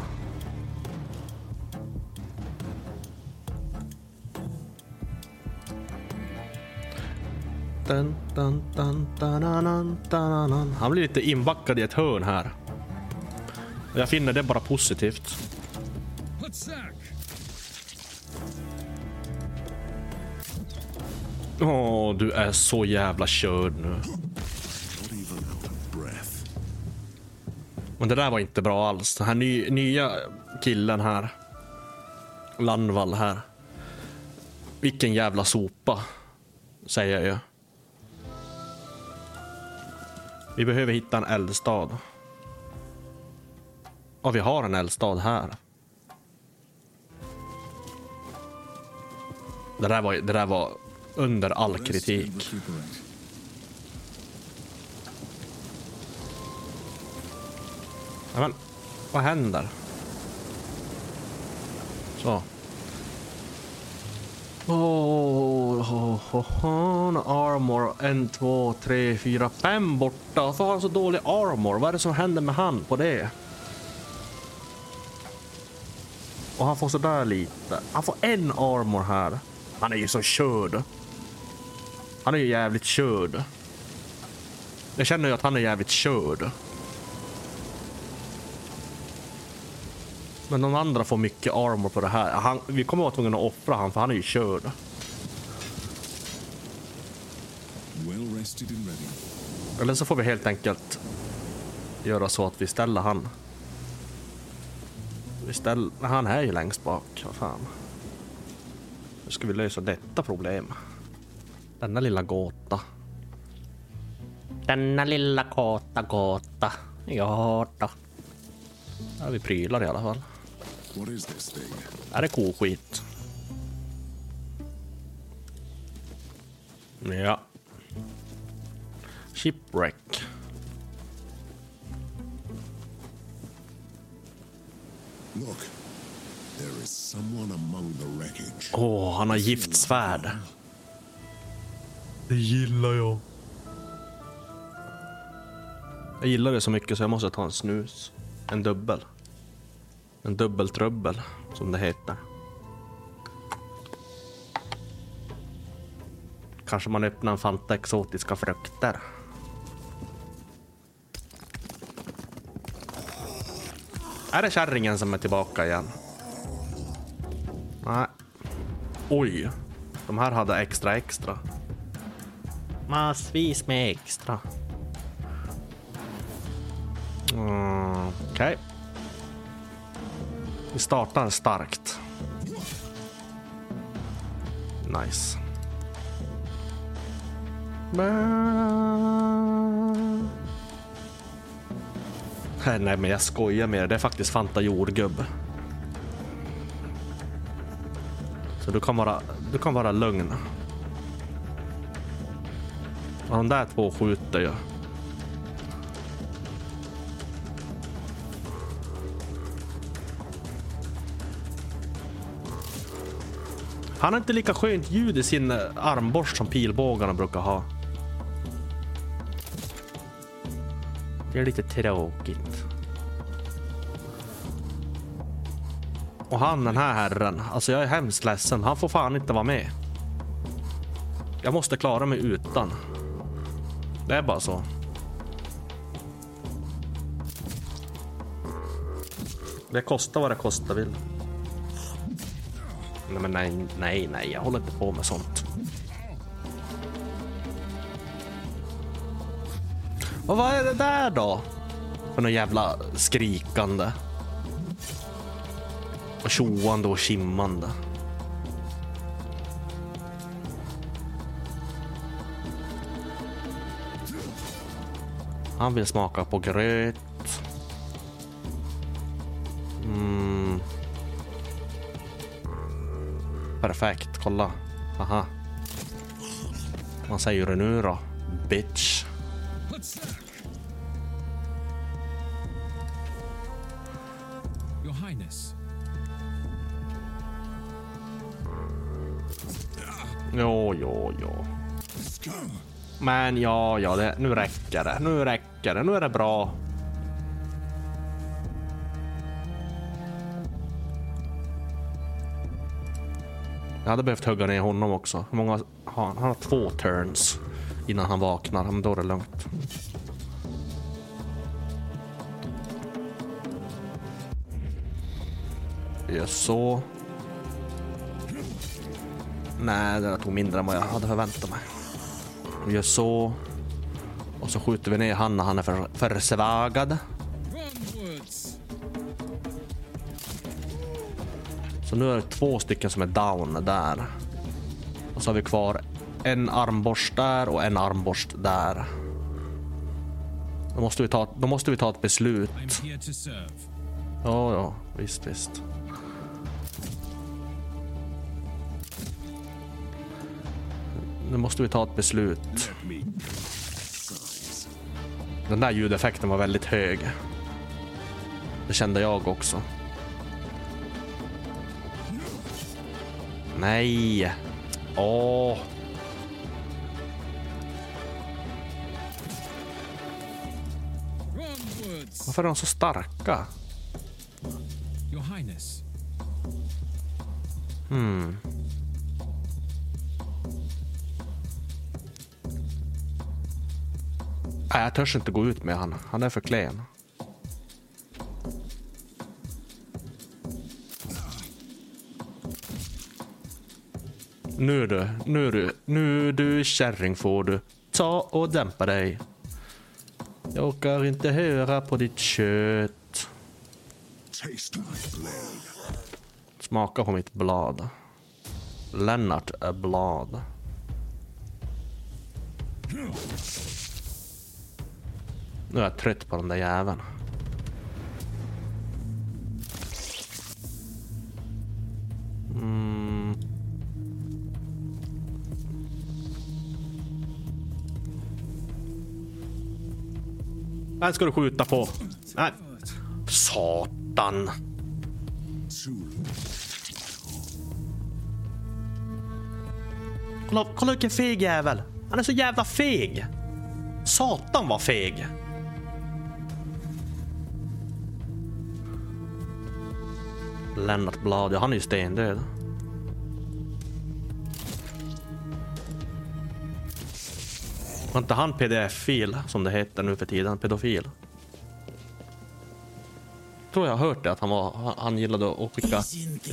Dun, dun, dun, dun, dun, dun, dun, dun. Han blir lite inbackad i ett hörn här. Jag finner det bara positivt. Åh, Åh, du är så jävla körd nu. Men det där var inte bra alls. Den här ny, nya killen här. Landvall här. Vilken jävla sopa. Säger jag ju. Vi behöver hitta en eldstad. Och vi har en eldstad här. Det där var, det där var under all kritik. Men, vad händer? Så. Oh, oh, oh, oh, armor. En, två, tre, fyra, fem borta. Varför har han så dålig armor? Vad är det som händer med han på det? Och han får sådär lite. Han får en armor här. Han är ju så körd. Han är ju jävligt körd. Jag känner ju att han är jävligt körd. Men de andra får mycket armor på det här. Han, vi kommer vara tvungna att offra han för han är ju körd. Well rested and ready. Eller så får vi helt enkelt göra så att vi ställer han. Vi ställer, han är ju längst bak. Vad fan. Hur ska vi lösa detta problem? Denna lilla gåta. Denna lilla gåta, gåta. Ja då. Har vi prylar i alla fall. What is this thing? Är det koskit? Ja. Shipwreck. Look. There is someone among the wreckage. Åh, han har giftsvärd. Det gillar jag. Jag gillar det så mycket så jag måste ta en snus. En dubbel. En dubbeltrubbel, som det heter. Kanske man öppnar en Fanta exotiska frukter. Är det kärringen som är tillbaka igen? Nej. Oj. De här hade extra extra. Massvis med extra. Mm, Okej. Vi startar starkt. Nice. Nej, men jag skojar med det. Det är faktiskt Fanta jordgubb. Så du kan vara, du kan vara lugn. Och de där två skjuter ju. Han har inte lika skönt ljud i sin eh, armborst som pilbågarna brukar ha. Det är lite tråkigt. Och han den här herren, alltså jag är hemskt ledsen. Han får fan inte vara med. Jag måste klara mig utan. Det är bara så. Det kostar vad det kostar vill. Nej, men nej, nej, nej, jag håller inte på med sånt. Och vad är det där då? För något jävla skrikande. Och tjoande och kimmande. Han vill smaka på gröt. Perfekt, kolla. Aha. Vad säger du nu då? Bitch. Hutsak! Your Highness, Jo, jo, jo. Men ja, ja, det, nu räcker det. Nu räcker det. Nu är det bra. Jag hade behövt hugga ner honom också. Hur många har han? Han har två turns innan han vaknar. Men då är det lugnt. Gör så. Nej, det där tog mindre än vad jag hade förväntat mig. Vi gör så. Och så skjuter vi ner han när han är för, försvagad. Nu är det två stycken som är down där. Och så har vi kvar en armborst där och en armborst där. Då måste vi ta, då måste vi ta ett beslut. Ja, ja, visst, visst. Nu måste vi ta ett beslut. Den där ljudeffekten var väldigt hög. Det kände jag också. Nej! Åh! Varför är de så starka? Hmm. Nej, jag törs inte gå ut med han. Han är för klen. Nu du, nu du, nu du kärring får du ta och dämpa dig. Jag orkar inte höra på ditt kött. Smaka på mitt blad. Lennart är blad. Nu är jag trött på den där jäveln. Mm. Den ska du skjuta på. Nej. Satan. Kolla, kolla vilken feg jävel. Han är så jävla feg. Satan vad feg. Lennart Blad, ja han är ju stendöd. Var inte han pdf-fil som det heter nu för tiden? Pedofil? Tror jag har hört det att han, var, han- gillade att skicka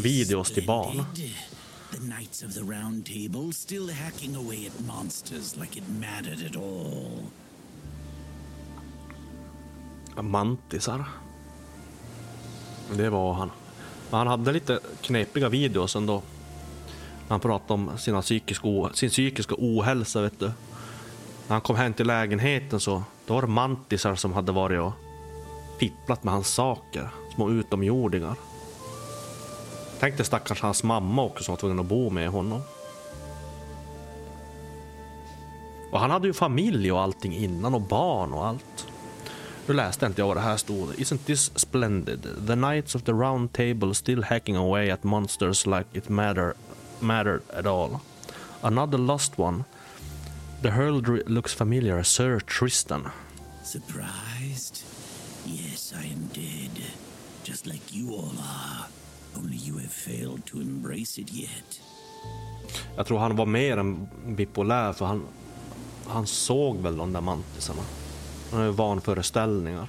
videos till barn. The Knights of the Round Table still hacking away at monsters like it mattered at all. Mantisar. Det var han. Men han hade lite knepiga videos ändå. Han pratade om sina psykiska sin psykiska ohälsa, vet du. När han kom hem till lägenheten så då var det mantisar som hade varit och fipplat med hans saker. Små utomjordingar. Tänk dig stackars hans mamma också som var tvungen att bo med honom. Och han hade ju familj och allting innan och barn och allt. Nu läste inte jag vad det här stod. Isn't this splendid? The knights of the round table still hacking away at monsters like it matter, mattered at all. Another lost one. The heraldry looks familiar. Sir Tristan. Surprised? Yes, I am dead. Just like you all are. Only you have failed to embrace it yet. Jag tror han var mer än bipolär för han, han såg väl de där mantisarna. Han är vanföreställningar.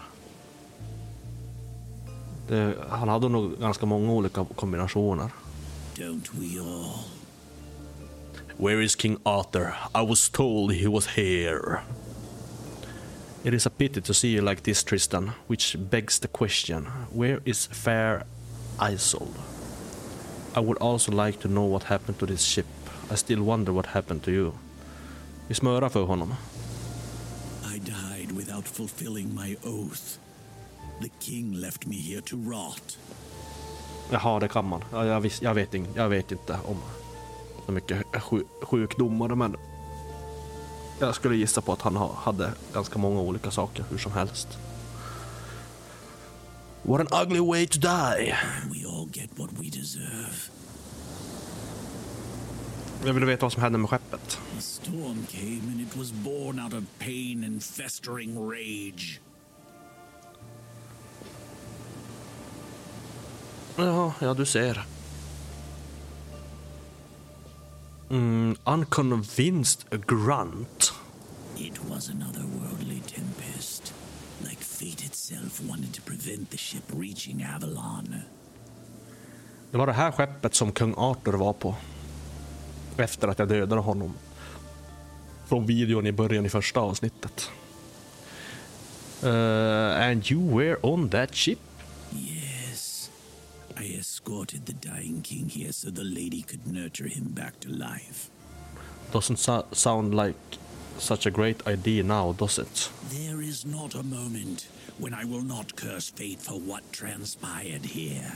Det, han hade nog ganska många olika kombinationer. Don't we all? Where is King Arthur? I was told he was here. It is a pity to see you like this, Tristan, which begs the question where is fair Isolde? I would also like to know what happened to this ship. I still wonder what happened to you. Vi smörar för honom. I died without fulfilling my oath. The king left me here to rot. Jaha, det kan man. Ja, jag, vis, jag, vet, jag vet inte om så mycket sju, sjukdomar, men jag skulle gissa på att han ha, hade ganska många olika saker hur som helst. What an ugly way to die! We all get what we deserve. Jag vill veta vad som hände med skeppet. A storm came and it was born out of pain and festering rage. Ja, ja du ser. Mm, unconvinced grunt. It was an otherworldly tempest. Like fate itself wanted to prevent the ship reaching Avalon. Det var det här skeppet som kung Arthur var på. Efter att jag dödade honom. Från videon i början i första avsnittet. Uh, and you were on that ship? Yes. I escorted the dying king here so the lady could nurture him back to life. Doesn't so sound like such a great idea now, does it? There is not a moment when I will not curse fate for what transpired here.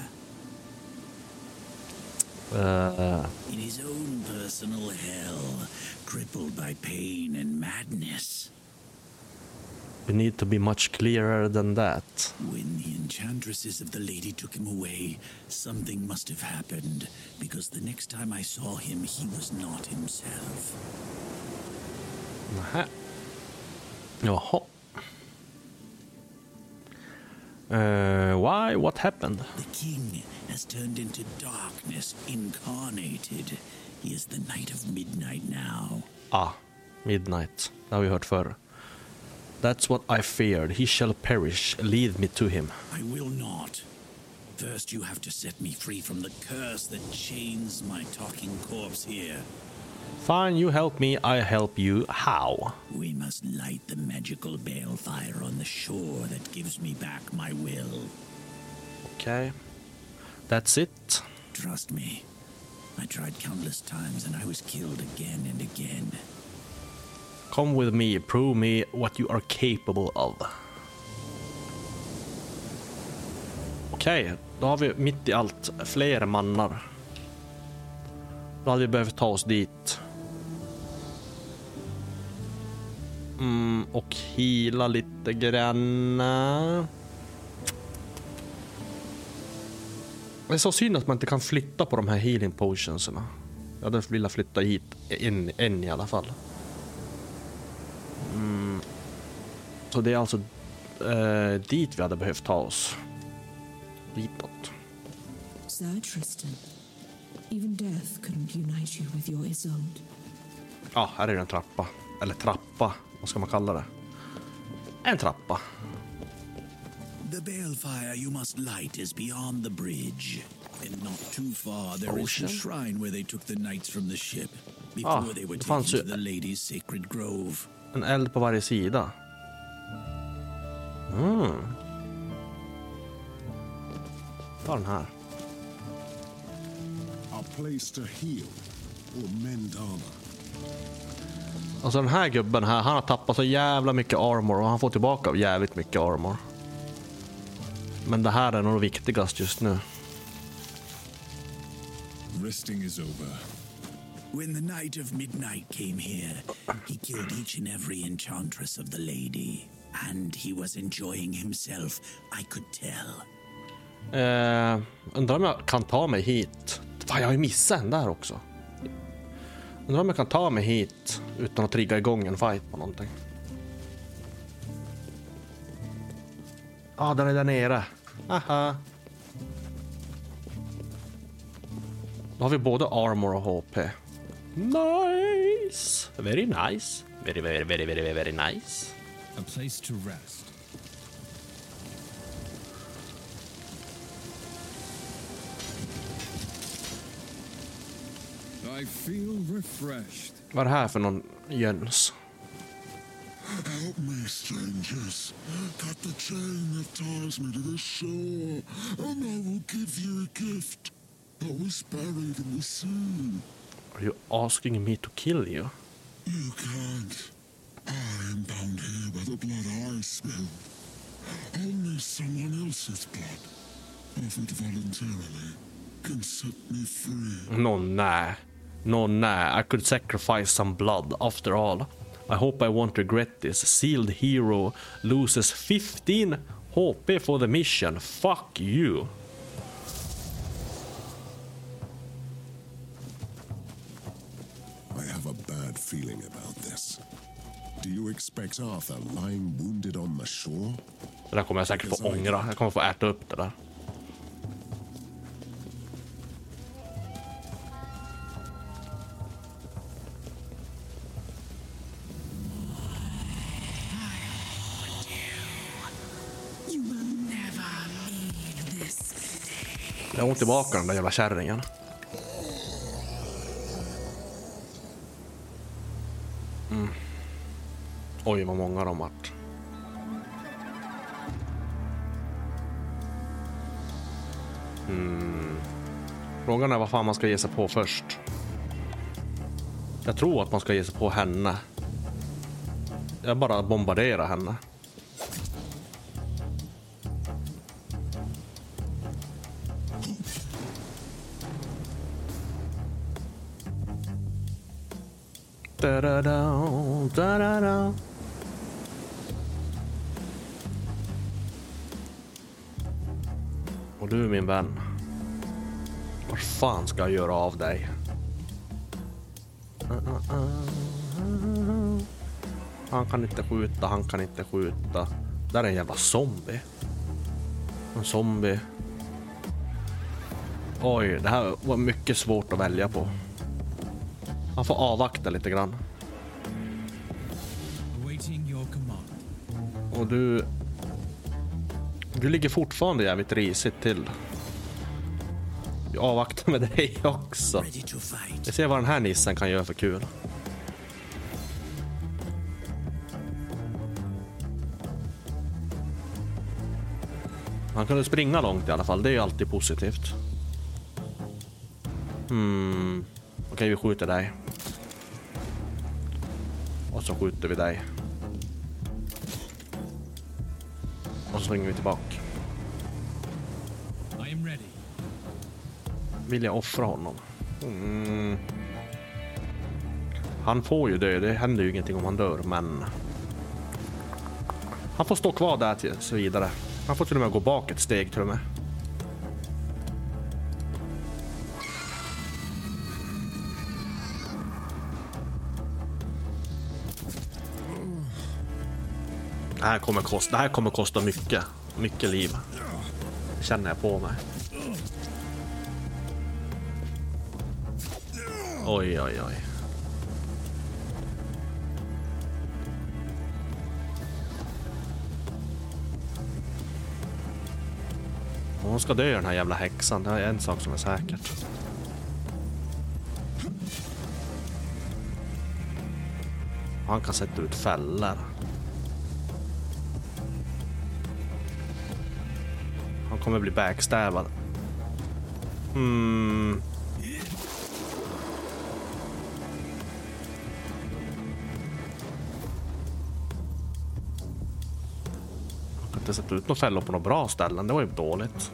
Uh, In his own personal hell, crippled by pain and madness. We need to be much clearer than that. When the enchantresses of the lady took him away, something must have happened, because the next time I saw him, he was not himself. Nähä. Jaha. Uh, why? What happened? The king has turned into darkness incarnated. He is the Knight of Midnight now. Ah, Midnight. Det har vi hört förr. That's what I feared. He shall perish. Lead me to him. I will not. First, you have to set me free from the curse that chains my talking corpse here. Fine, you help me, I help you. How? We must light the magical balefire on the shore that gives me back my will. Okay. That's it. Trust me. I tried countless times and I was killed again and again. Come with me, prove me what you are capable of. Okej, då har vi mitt i allt fler mannar. Då hade vi behövt ta oss dit. Mm, och hila lite grann. Det är så synd att man inte kan flytta på de här healing potionserna. Jag hade velat flytta hit en, en i alla fall. Så det är alltså eh, dit vi hade behövt ta oss. Ditåt. Sir Tristan, even death couldn't unite you with your Isolde. Ja, här är det en trappa. Eller trappa, vad ska man kalla det? En trappa. The balefire you must light is beyond the bridge. And not too far, there is the Ocean? shrine where they took the knights from the ship before Ah, they were taken to the lady's sacred grove. En eld på varje sida. Mm. Ta den här. A place to heal or mend armor. Alltså den här gubben här, han har tappat så jävla mycket armor och han får tillbaka jävligt mycket armor. Men det här är nog viktigast just nu. Resting is over. When the Knight of Midnight came here, he killed each and every enchantress of the lady. And he was enjoying himself, I could tell. Uh, undrar om jag kan ta mig hit. Fan, jag har ju missat en där också. Undrar om jag kan ta mig hit utan att trigga igång en fight på någonting. Ja, ah, den är där nere. Aha. Då har vi både armor och HP. Nice! Very nice. Very, very, very, very, very nice. A place to rest. I feel refreshed. Vad är det här för någon jöns? Help me, strangers. Cut the chain that ties me to the shore, and I will give you a gift was buried in the sea. Are you asking me to kill you? You can't. I am bound here by the blood I spilled. Only someone else's blood, offered voluntarily, can set me free. No, nah. No, nah. I could sacrifice some blood after all. I hope I won't regret this. Sealed hero loses 15 HP for the mission. Fuck you. feeling about this? Do you expect Arthur lying wounded on the shore? Det där kommer jag säkert få ångra. Jag kommer få äta upp det där. Jag har ont i tillbaka den där jävla kärringen. Oj, vad många de vart. Mm. Frågan är vad fan man ska ge sig på först. Jag tror att man ska ge sig på henne. Jag bara bombarderar henne. Da-da-da, da-da-da. Och du min vän. Vad fan ska jag göra av dig? Han kan inte skjuta, han kan inte skjuta. Där är en jävla zombie. En zombie. Oj, det här var mycket svårt att välja på. Man får avvakta lite grann. Och du... Du ligger fortfarande jävligt risigt till. Jag avvaktar med dig också. Vi ser vad den här nissen kan göra för kul. Han kunde springa långt i alla fall, det är ju alltid positivt. Hmm. Okej, vi skjuter dig. Och så skjuter vi dig. Så springer vi tillbaka. Vill jag offra honom? Mm. Han får ju dö, det händer ju ingenting om han dör, men... Han får stå kvar där tills vidare. Han får till och med gå bak ett steg till och med. Här kommer kosta, det här kommer kosta mycket. Mycket liv. Känner jag på mig. Oj, oj, oj. Hon ska dö den här jävla häxan, det är en sak som är säkert. Han kan sätta ut fällor. Kommer bli backstabbad. Mm. Jag kan inte sätta ut några fällor på några bra ställen. Det var ju dåligt.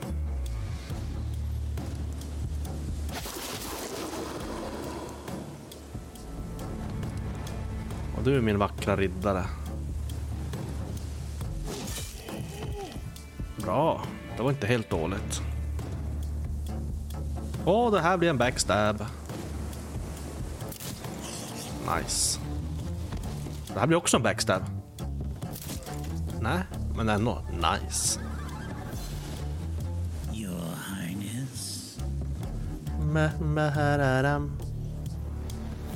Och du är min vackra riddare. Bra. Det var inte helt dåligt. Åh, det här blir en backstab. Nice. Det här blir också en backstab. Nej, men ändå nice. Your Highness. Ma- mahararam.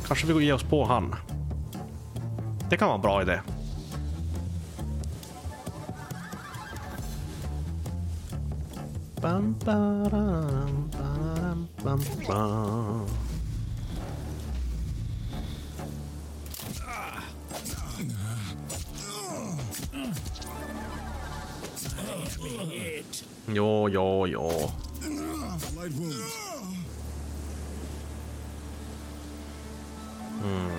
Kanske vi går ge oss på han. Det kan vara en bra idé. Bam, baram, baram, bam, bam. Ja, ja, ja. Mm.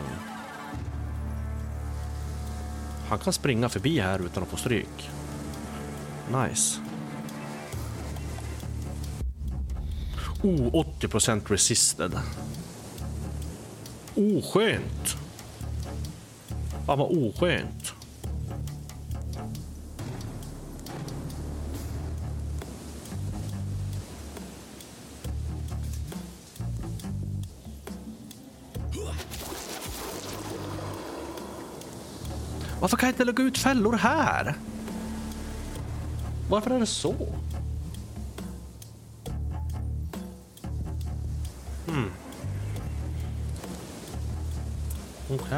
Han kan springa förbi här utan att få stryk. Nice. Oh, 80% resisted. Oskönt. Fan vad oskönt. Varför kan jag inte lägga ut fällor här? Varför är det så?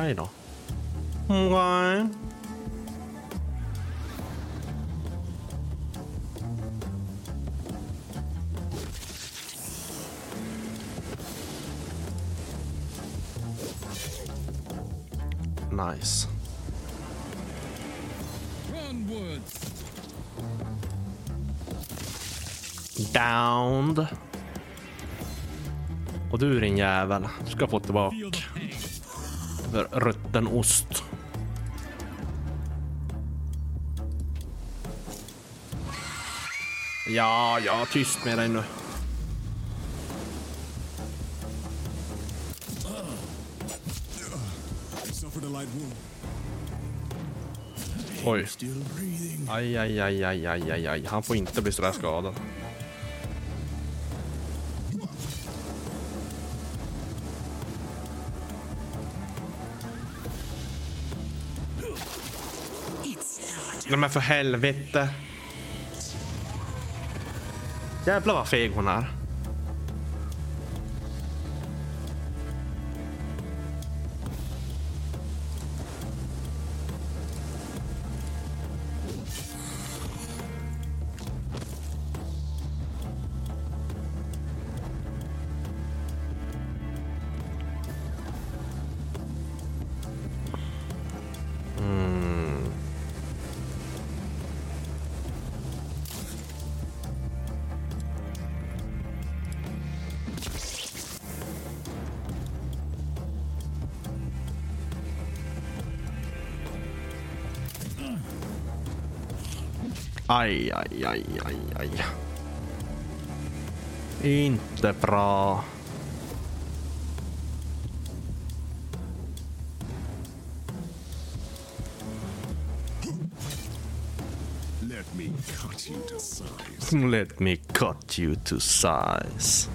Shanghai då? Nej. Nice. Downed. Och du din jävel, du ska få tillbaka rutten ost. Ja, ja, tyst med dig nu. Oj. Aj, aj, aj, aj, aj, aj, aj. Han får inte bli sådär skadad. Nej men för helvete. Jävlar vad feg hon är. Aj, aj, aj, aj, aj. Inte bra. Let me cut you to size. Let me cut you to size.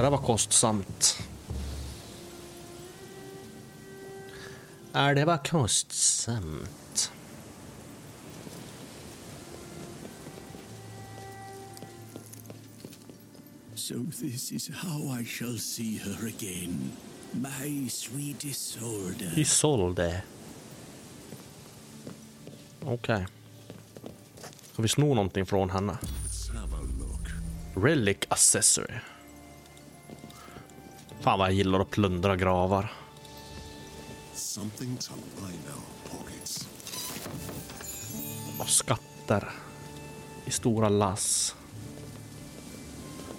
Det där var kostsamt. Ja, det var kostsamt. So this is how I shall see her again. My sweet Isolde. Isolde. Okej. Ska vi sno någonting från henne? Relic accessory. Fan vad jag gillar att plundra gravar. Something to line our pockets. Och skatter. I stora lass.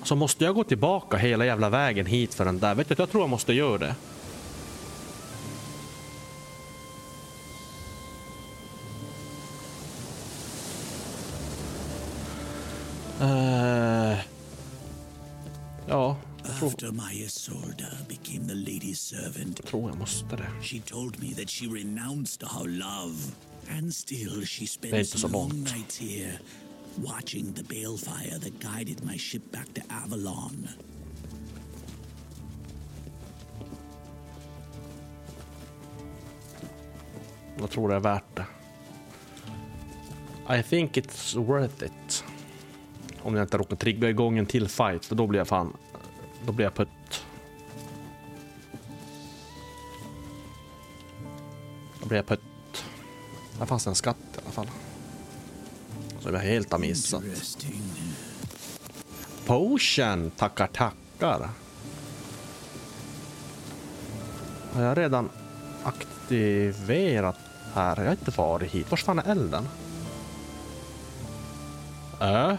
Så måste jag gå tillbaka hela jävla vägen hit för den där? Vet du, jag tror jag måste göra det. Jag tror, After my Isolde became the lady's servant, jag tror jag måste det. she told me that she renounced our love. And still she Det är inte spent long nights here, watching the balefire that guided my ship back to Avalon. Jag tror det är värt det. I think it's worth it. Om jag inte råkar trigga igång en till fight, för då blir jag fan... Då blir jag putt. Då blir jag putt. Där fanns en skatt i alla fall. Som jag helt har missat. Potion! Tackar, tackar. Har jag redan aktiverat här? Jag har inte varit hit. Var fan är elden? Äh?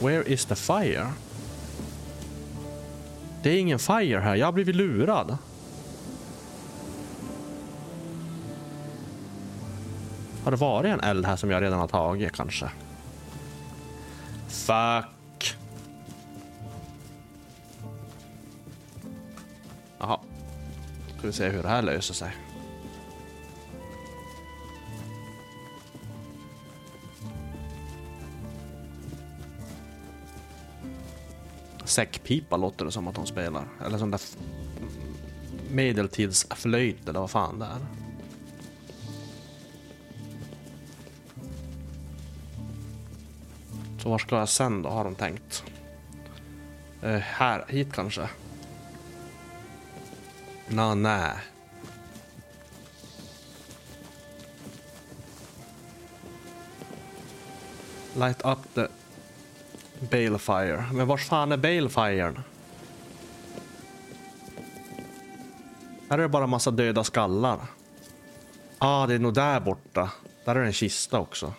Where is the fire? Det är ingen fire här. Jag har blivit lurad. Har det varit en eld här som jag redan har tagit kanske? Fuck. Jaha. Ska vi se hur det här löser sig. säckpipa låter det som att de spelar. Eller sån där medeltidsflöjt eller vad fan det är. Så var ska jag sen då, har de tänkt? Eh, här, hit kanske? Nå, nej. Light up the balefire. Men var fan är balefiren? Här är det bara massa döda skallar. Ah, det är nog där borta. Där är det en kista också.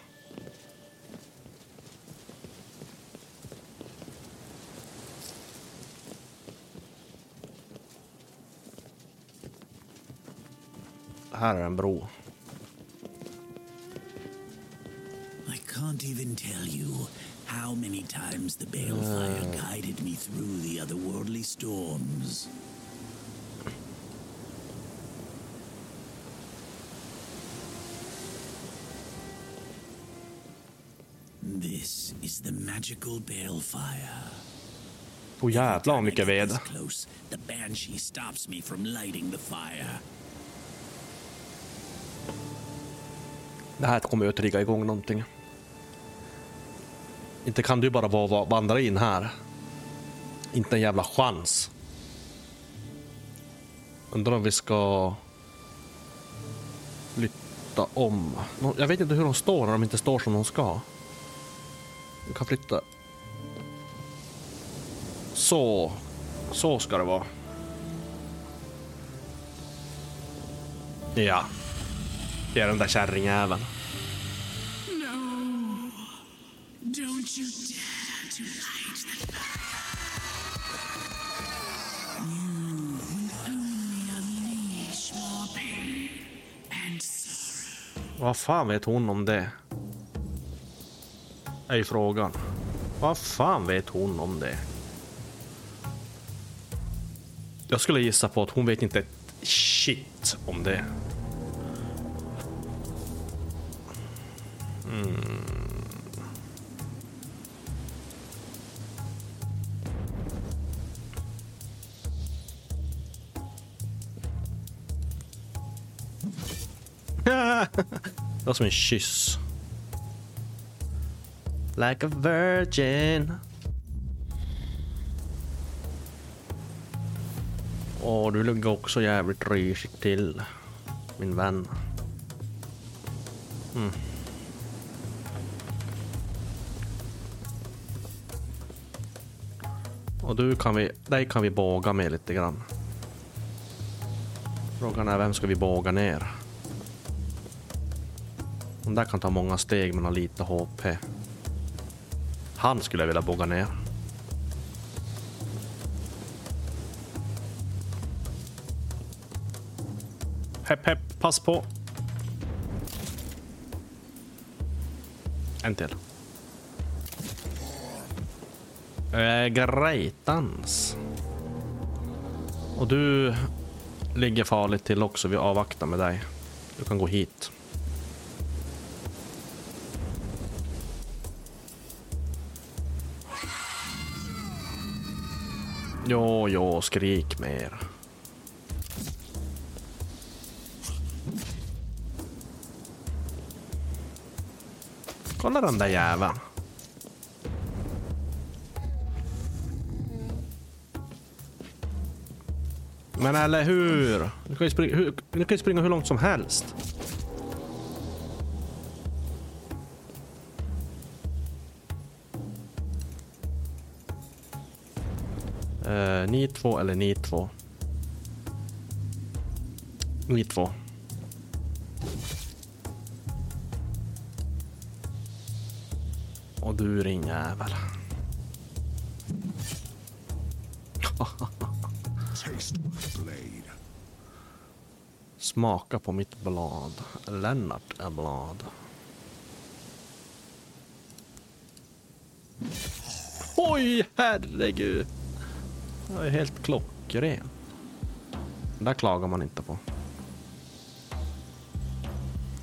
Här är en bro. How many times the balefire ah. guided me through the otherworldly storms. This is the magical balefire. Oh jävlar vad mycket ved. Close, the banshee stops me from lighting the fire. Det här kommer ju att trigga igång någonting. Inte kan du bara vandra in här. Inte en jävla chans. Undrar om vi ska flytta om. Jag vet inte hur de står när de inte står som de ska. Vi kan flytta. Så. Så ska det vara. Ja. Det är den där kärringjäveln. Vad fan vet hon om det? Är ju frågan. Vad fan vet hon om det? Jag skulle gissa på att hon vet inte ett shit om det. Mm. Det var som en kyss. Like a virgin. Åh, du ligger också jävligt risigt till, min vän. Mm. Och du kan vi, dig kan vi båga med lite grann. Frågan är vem ska vi båga ner? Den där kan ta många steg men har lite HP. Han skulle jag vilja boga ner. Hepp hepp, pass på. En till. Äh, Greitans. Och du ligger farligt till också. Vi avvaktar med dig. Du kan gå hit. Jo, jo, skrik mer. Kolla den där jäveln. Men eller hur? Du kan ju springa hur, du kan ju springa hur långt som helst. Ni två eller ni två? Ni två. Och du ringjävel. Smaka på mitt blad. Lennart är blad. Oj, herregud. Det är helt klockren. Det där klagar man inte på.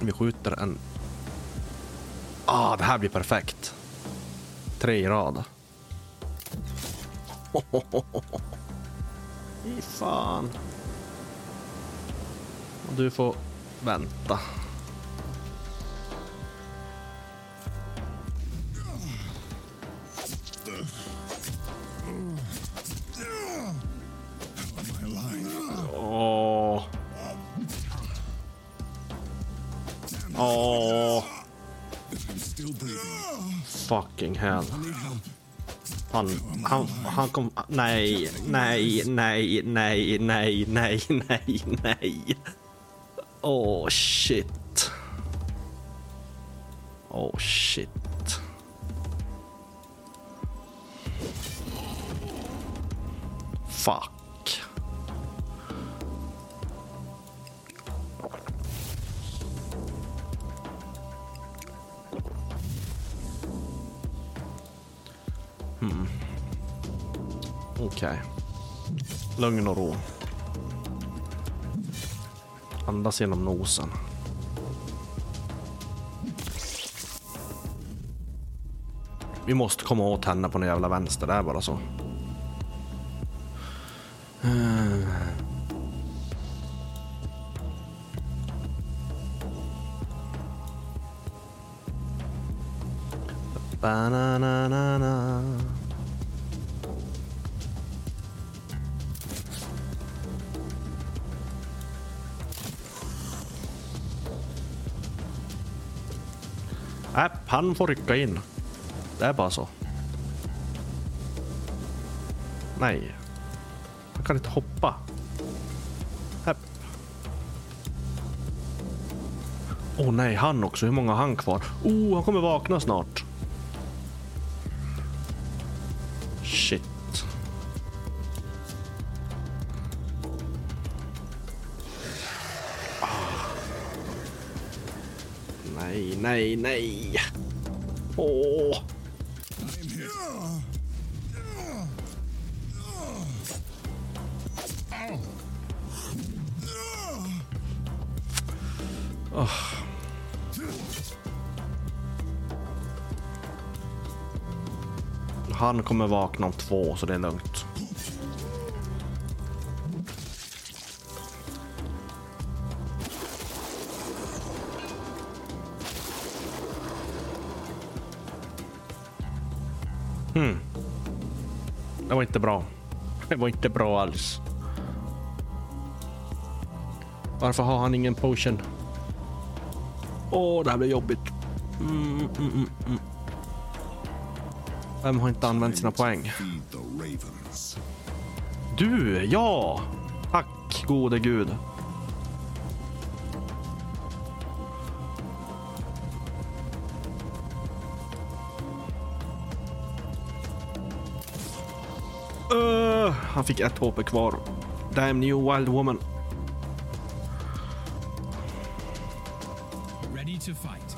Vi skjuter en... Ah, det här blir perfekt. Tre i rad. Fy fan. Och du får vänta. Fucking hell. Han, han, han kom... Nej, nej, nej, nej, nej, nej, nej, nej. Åh, shit. Åh, shit. Fuck. Okej. Lugn och ro. Andas genom nosen. Vi måste komma åt henne på den jävla vänster, det är bara så. Eh. Ba-na-na-na-na. Nej, han får rycka in. Det är bara så. Nej. Han kan inte hoppa. Häpp. Åh nej, han också. Hur många har han kvar? Oh, han kommer vakna snart. Nej, nej. Åh. Oh. Han kommer vakna om två, så det är lugnt. Inte bra. Det var inte bra alls. Varför har han ingen potion? Åh, det här blir jobbigt. Mm, mm, mm, mm. Vem har inte använt sina poäng? Du, ja! Tack gode gud. Fick ett HP kvar. Damn new wild woman. Ready to fight.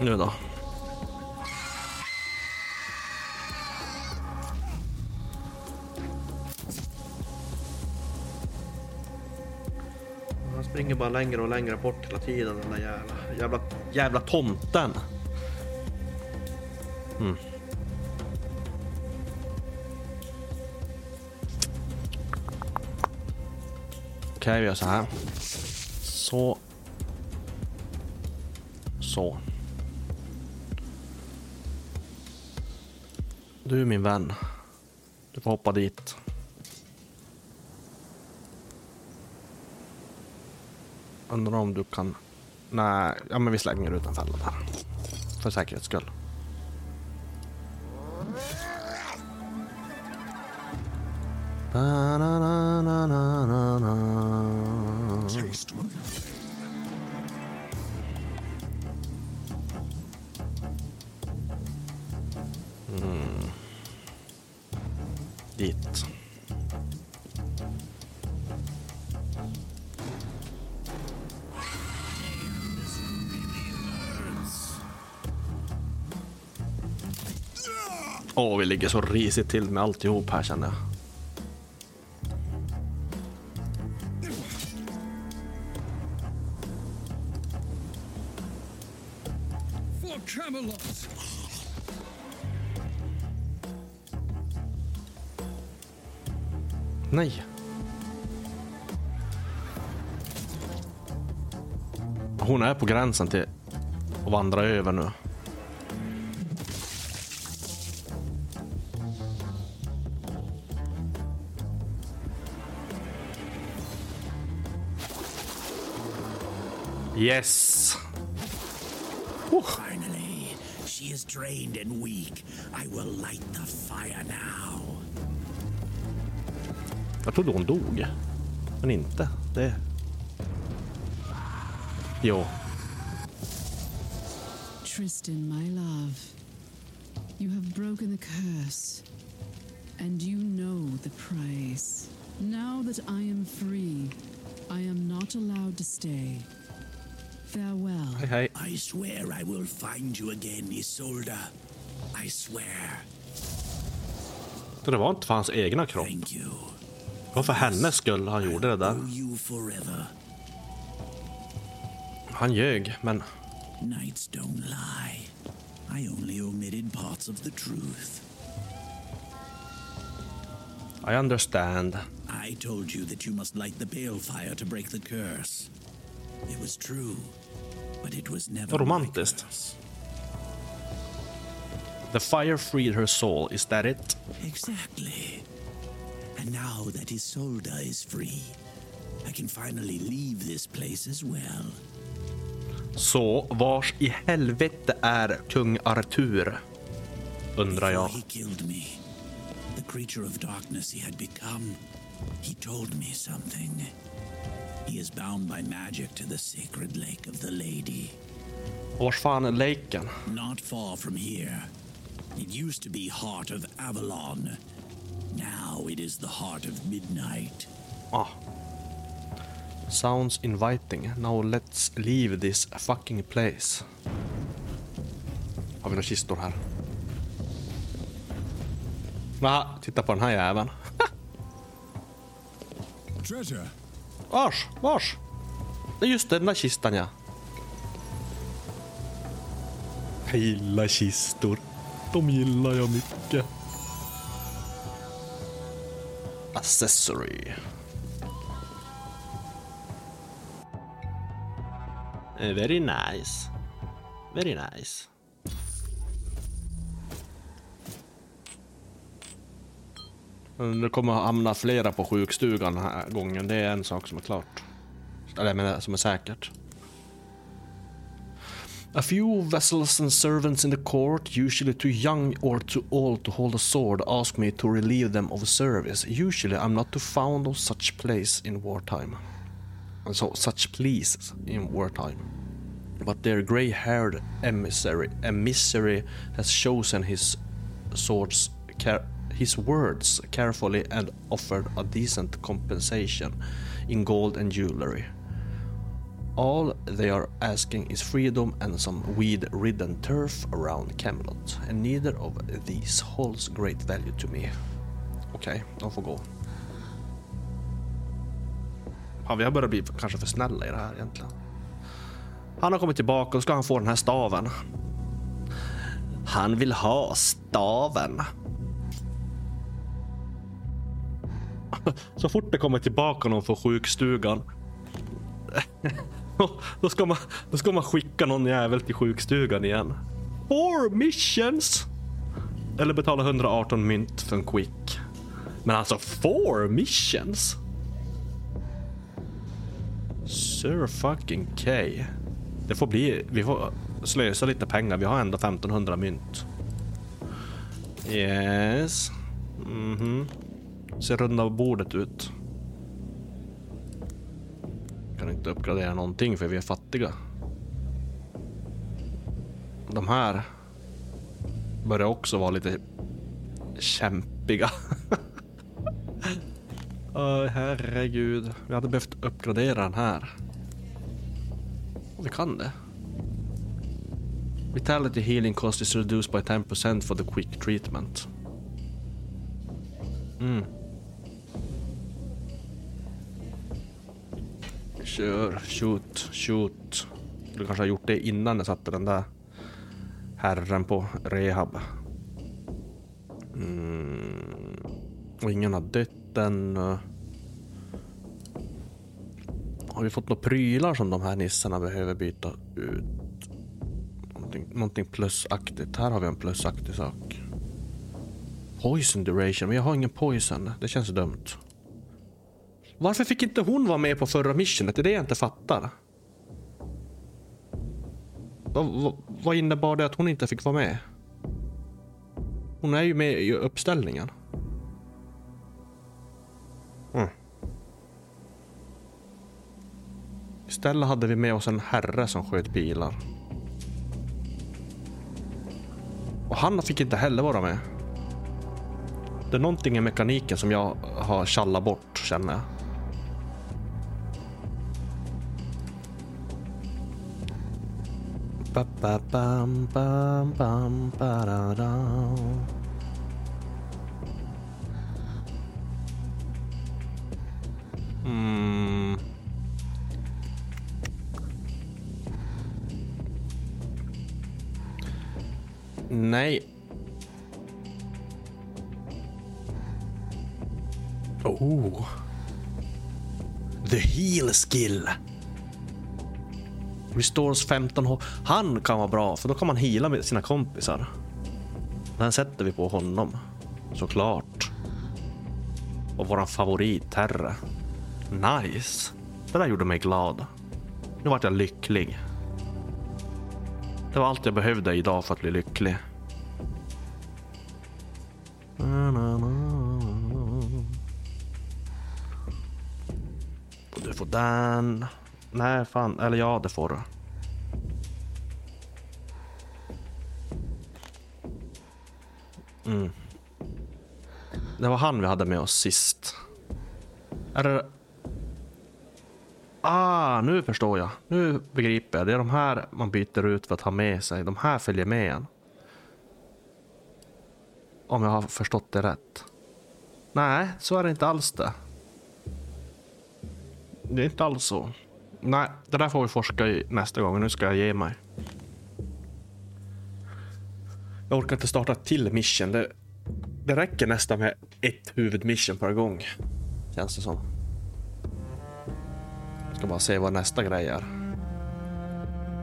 Nu då. Han springer bara längre och längre bort hela tiden den där jävla, jävla, jävla tomten. Mm. Okej, vi gör så här. Så. Så. Du min vän. Du får hoppa dit. Undrar om du kan... Nej, ja men vi slänger ut den fällan här. För säkerhets skull. Ba -na -na. Åh, vi ligger så risigt till med alltihop här känner jag. Nej. Hon är på gränsen till att vandra över nu. Yes! Finally, she is drained and weak. I will light the fire now. Jag trodde hon dog. Men inte. Det... Jo. Tristan, my love, you have broken the curse, and you know the price. Now that I am free, I am not allowed to stay. Farewell. Hej hej. I swear I will find you again, Isolda. I swear. Så det var inte för hans egna kropp. Thank you. Det var för hennes skull han gjorde det där. Owe you forever. Han ljög, men Knights don't lie. I only omitted parts of the truth. I understand. I told you that you must light the balefire to break the curse. It was true, romantiskt. curse. The fire freed her soul, is that it? Exactly. And now that Isolda is free, I can finally leave this place as well. Så vars i helvete är kung Arthur? Undrar Before jag. he killed me, the creature of darkness he had become, he told me something. He is bound by magic to the sacred lake of the lady, Vars fan är leken? not far from here. It used to be heart of Avalon. Now it is the heart of midnight. Ah. Sounds inviting. Now let's leave this fucking place. Har vi några kistor här? Aha, titta på den här jäveln. Treasure. Vars, vars? Det är just den där kistan ja. Jag gillar kistor. De gillar jag mycket. Accessory. Very nice. Very nice. Mm, det kommer att hamna flera på sjukstugan den här gången. Det är en sak som är klart. Eller jag menar, som är säkert. A few vessels and servants in the court, usually too young or too old to hold a sword, ask me to relieve them of service. Usually I'm not to found of such place in wartime. So, such pleas in wartime. But their grey-haired emissary, emissary has chosen his swords, care, his words carefully and offered a decent compensation in gold and jewelry. All they are asking is freedom and some weed-ridden turf around Camelot, and neither of these holds great value to me. Okej, de får gå. Ja, vi har börjat bli kanske för snälla i det här egentligen. Han har kommit tillbaka och ska han få den här staven. Han vill ha staven. Så fort det kommer tillbaka någon från sjukstugan. Då ska, man, då ska man skicka någon jävel till sjukstugan igen. Four missions! Eller betala 118 mynt för en quick. Men alltså four missions? Sir fucking K. Det får bli, vi får slösa lite pengar. Vi har ändå 1500 mynt. Yes. Mhm. Ser runda bordet ut. Kan inte uppgradera någonting för vi är fattiga. De här börjar också vara lite kämpiga. oh, herregud. Vi hade behövt uppgradera den här. Och vi kan det. Vitality healing cost is reduced by 10% for the quick treatment. Mm. Kör, shoot, shoot. Du kanske har gjort det innan jag satte den där herren på rehab. Mm. Och ingen har dött ännu. Har vi fått några prylar som de här nissarna behöver byta ut? Någonting, någonting plusaktigt. Här har vi en plusaktig sak. Poison duration, men jag har ingen poison. Det känns dumt. Varför fick inte hon vara med på förra missionet? Det är det jag inte fattar. Vad, vad, vad innebar det att hon inte fick vara med? Hon är ju med i uppställningen. Mm. Istället hade vi med oss en herre som sköt pilar. Och han fick inte heller vara med. Det är någonting i mekaniken som jag har tjallat bort, känner jag. Ba, ba, bam, bam, bam, ba-da-dam. Mm. Nej. Oh. The heal skill. Restores 15 HP. Han kan vara bra, för då kan man heala med sina kompisar. Den sätter vi på honom. Såklart. Och våran favorit, Terre. Nice. Det där gjorde mig glad. Nu vart jag lycklig. Det var allt jag behövde idag för att bli lycklig. Och du får den. Nej, fan. Eller ja, det får du. Mm. Det var han vi hade med oss sist. Är det... Ah, nu förstår jag. Nu begriper jag. Det är de här man byter ut för att ha med sig. De här följer med en. Om jag har förstått det rätt. Nej, så är det inte alls det. Det är inte alls så. Nej, det där får vi forska i nästa gång. Nu ska jag ge mig. Jag orkar inte starta ett till mission. Det, det räcker nästan med ett huvudmission per gång. Känns det som. Jag ska bara se vad nästa grej är.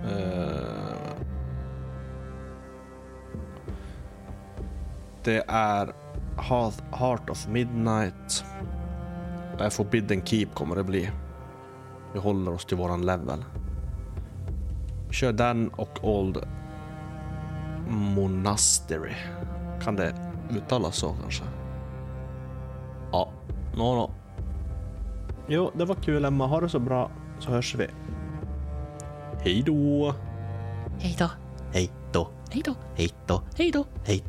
Uh... Det är Heart, of Midnight. Forbidden Keep kommer det bli. Vi håller oss till våran level. Kör den och Old Monastery. Kan det uttalas så kanske? Ja, no, no. Jo, det var kul Emma. Ha det så bra så hörs vi. Hej då! Hej då. Hej då! Hej då. Hej då! Hej då. Hej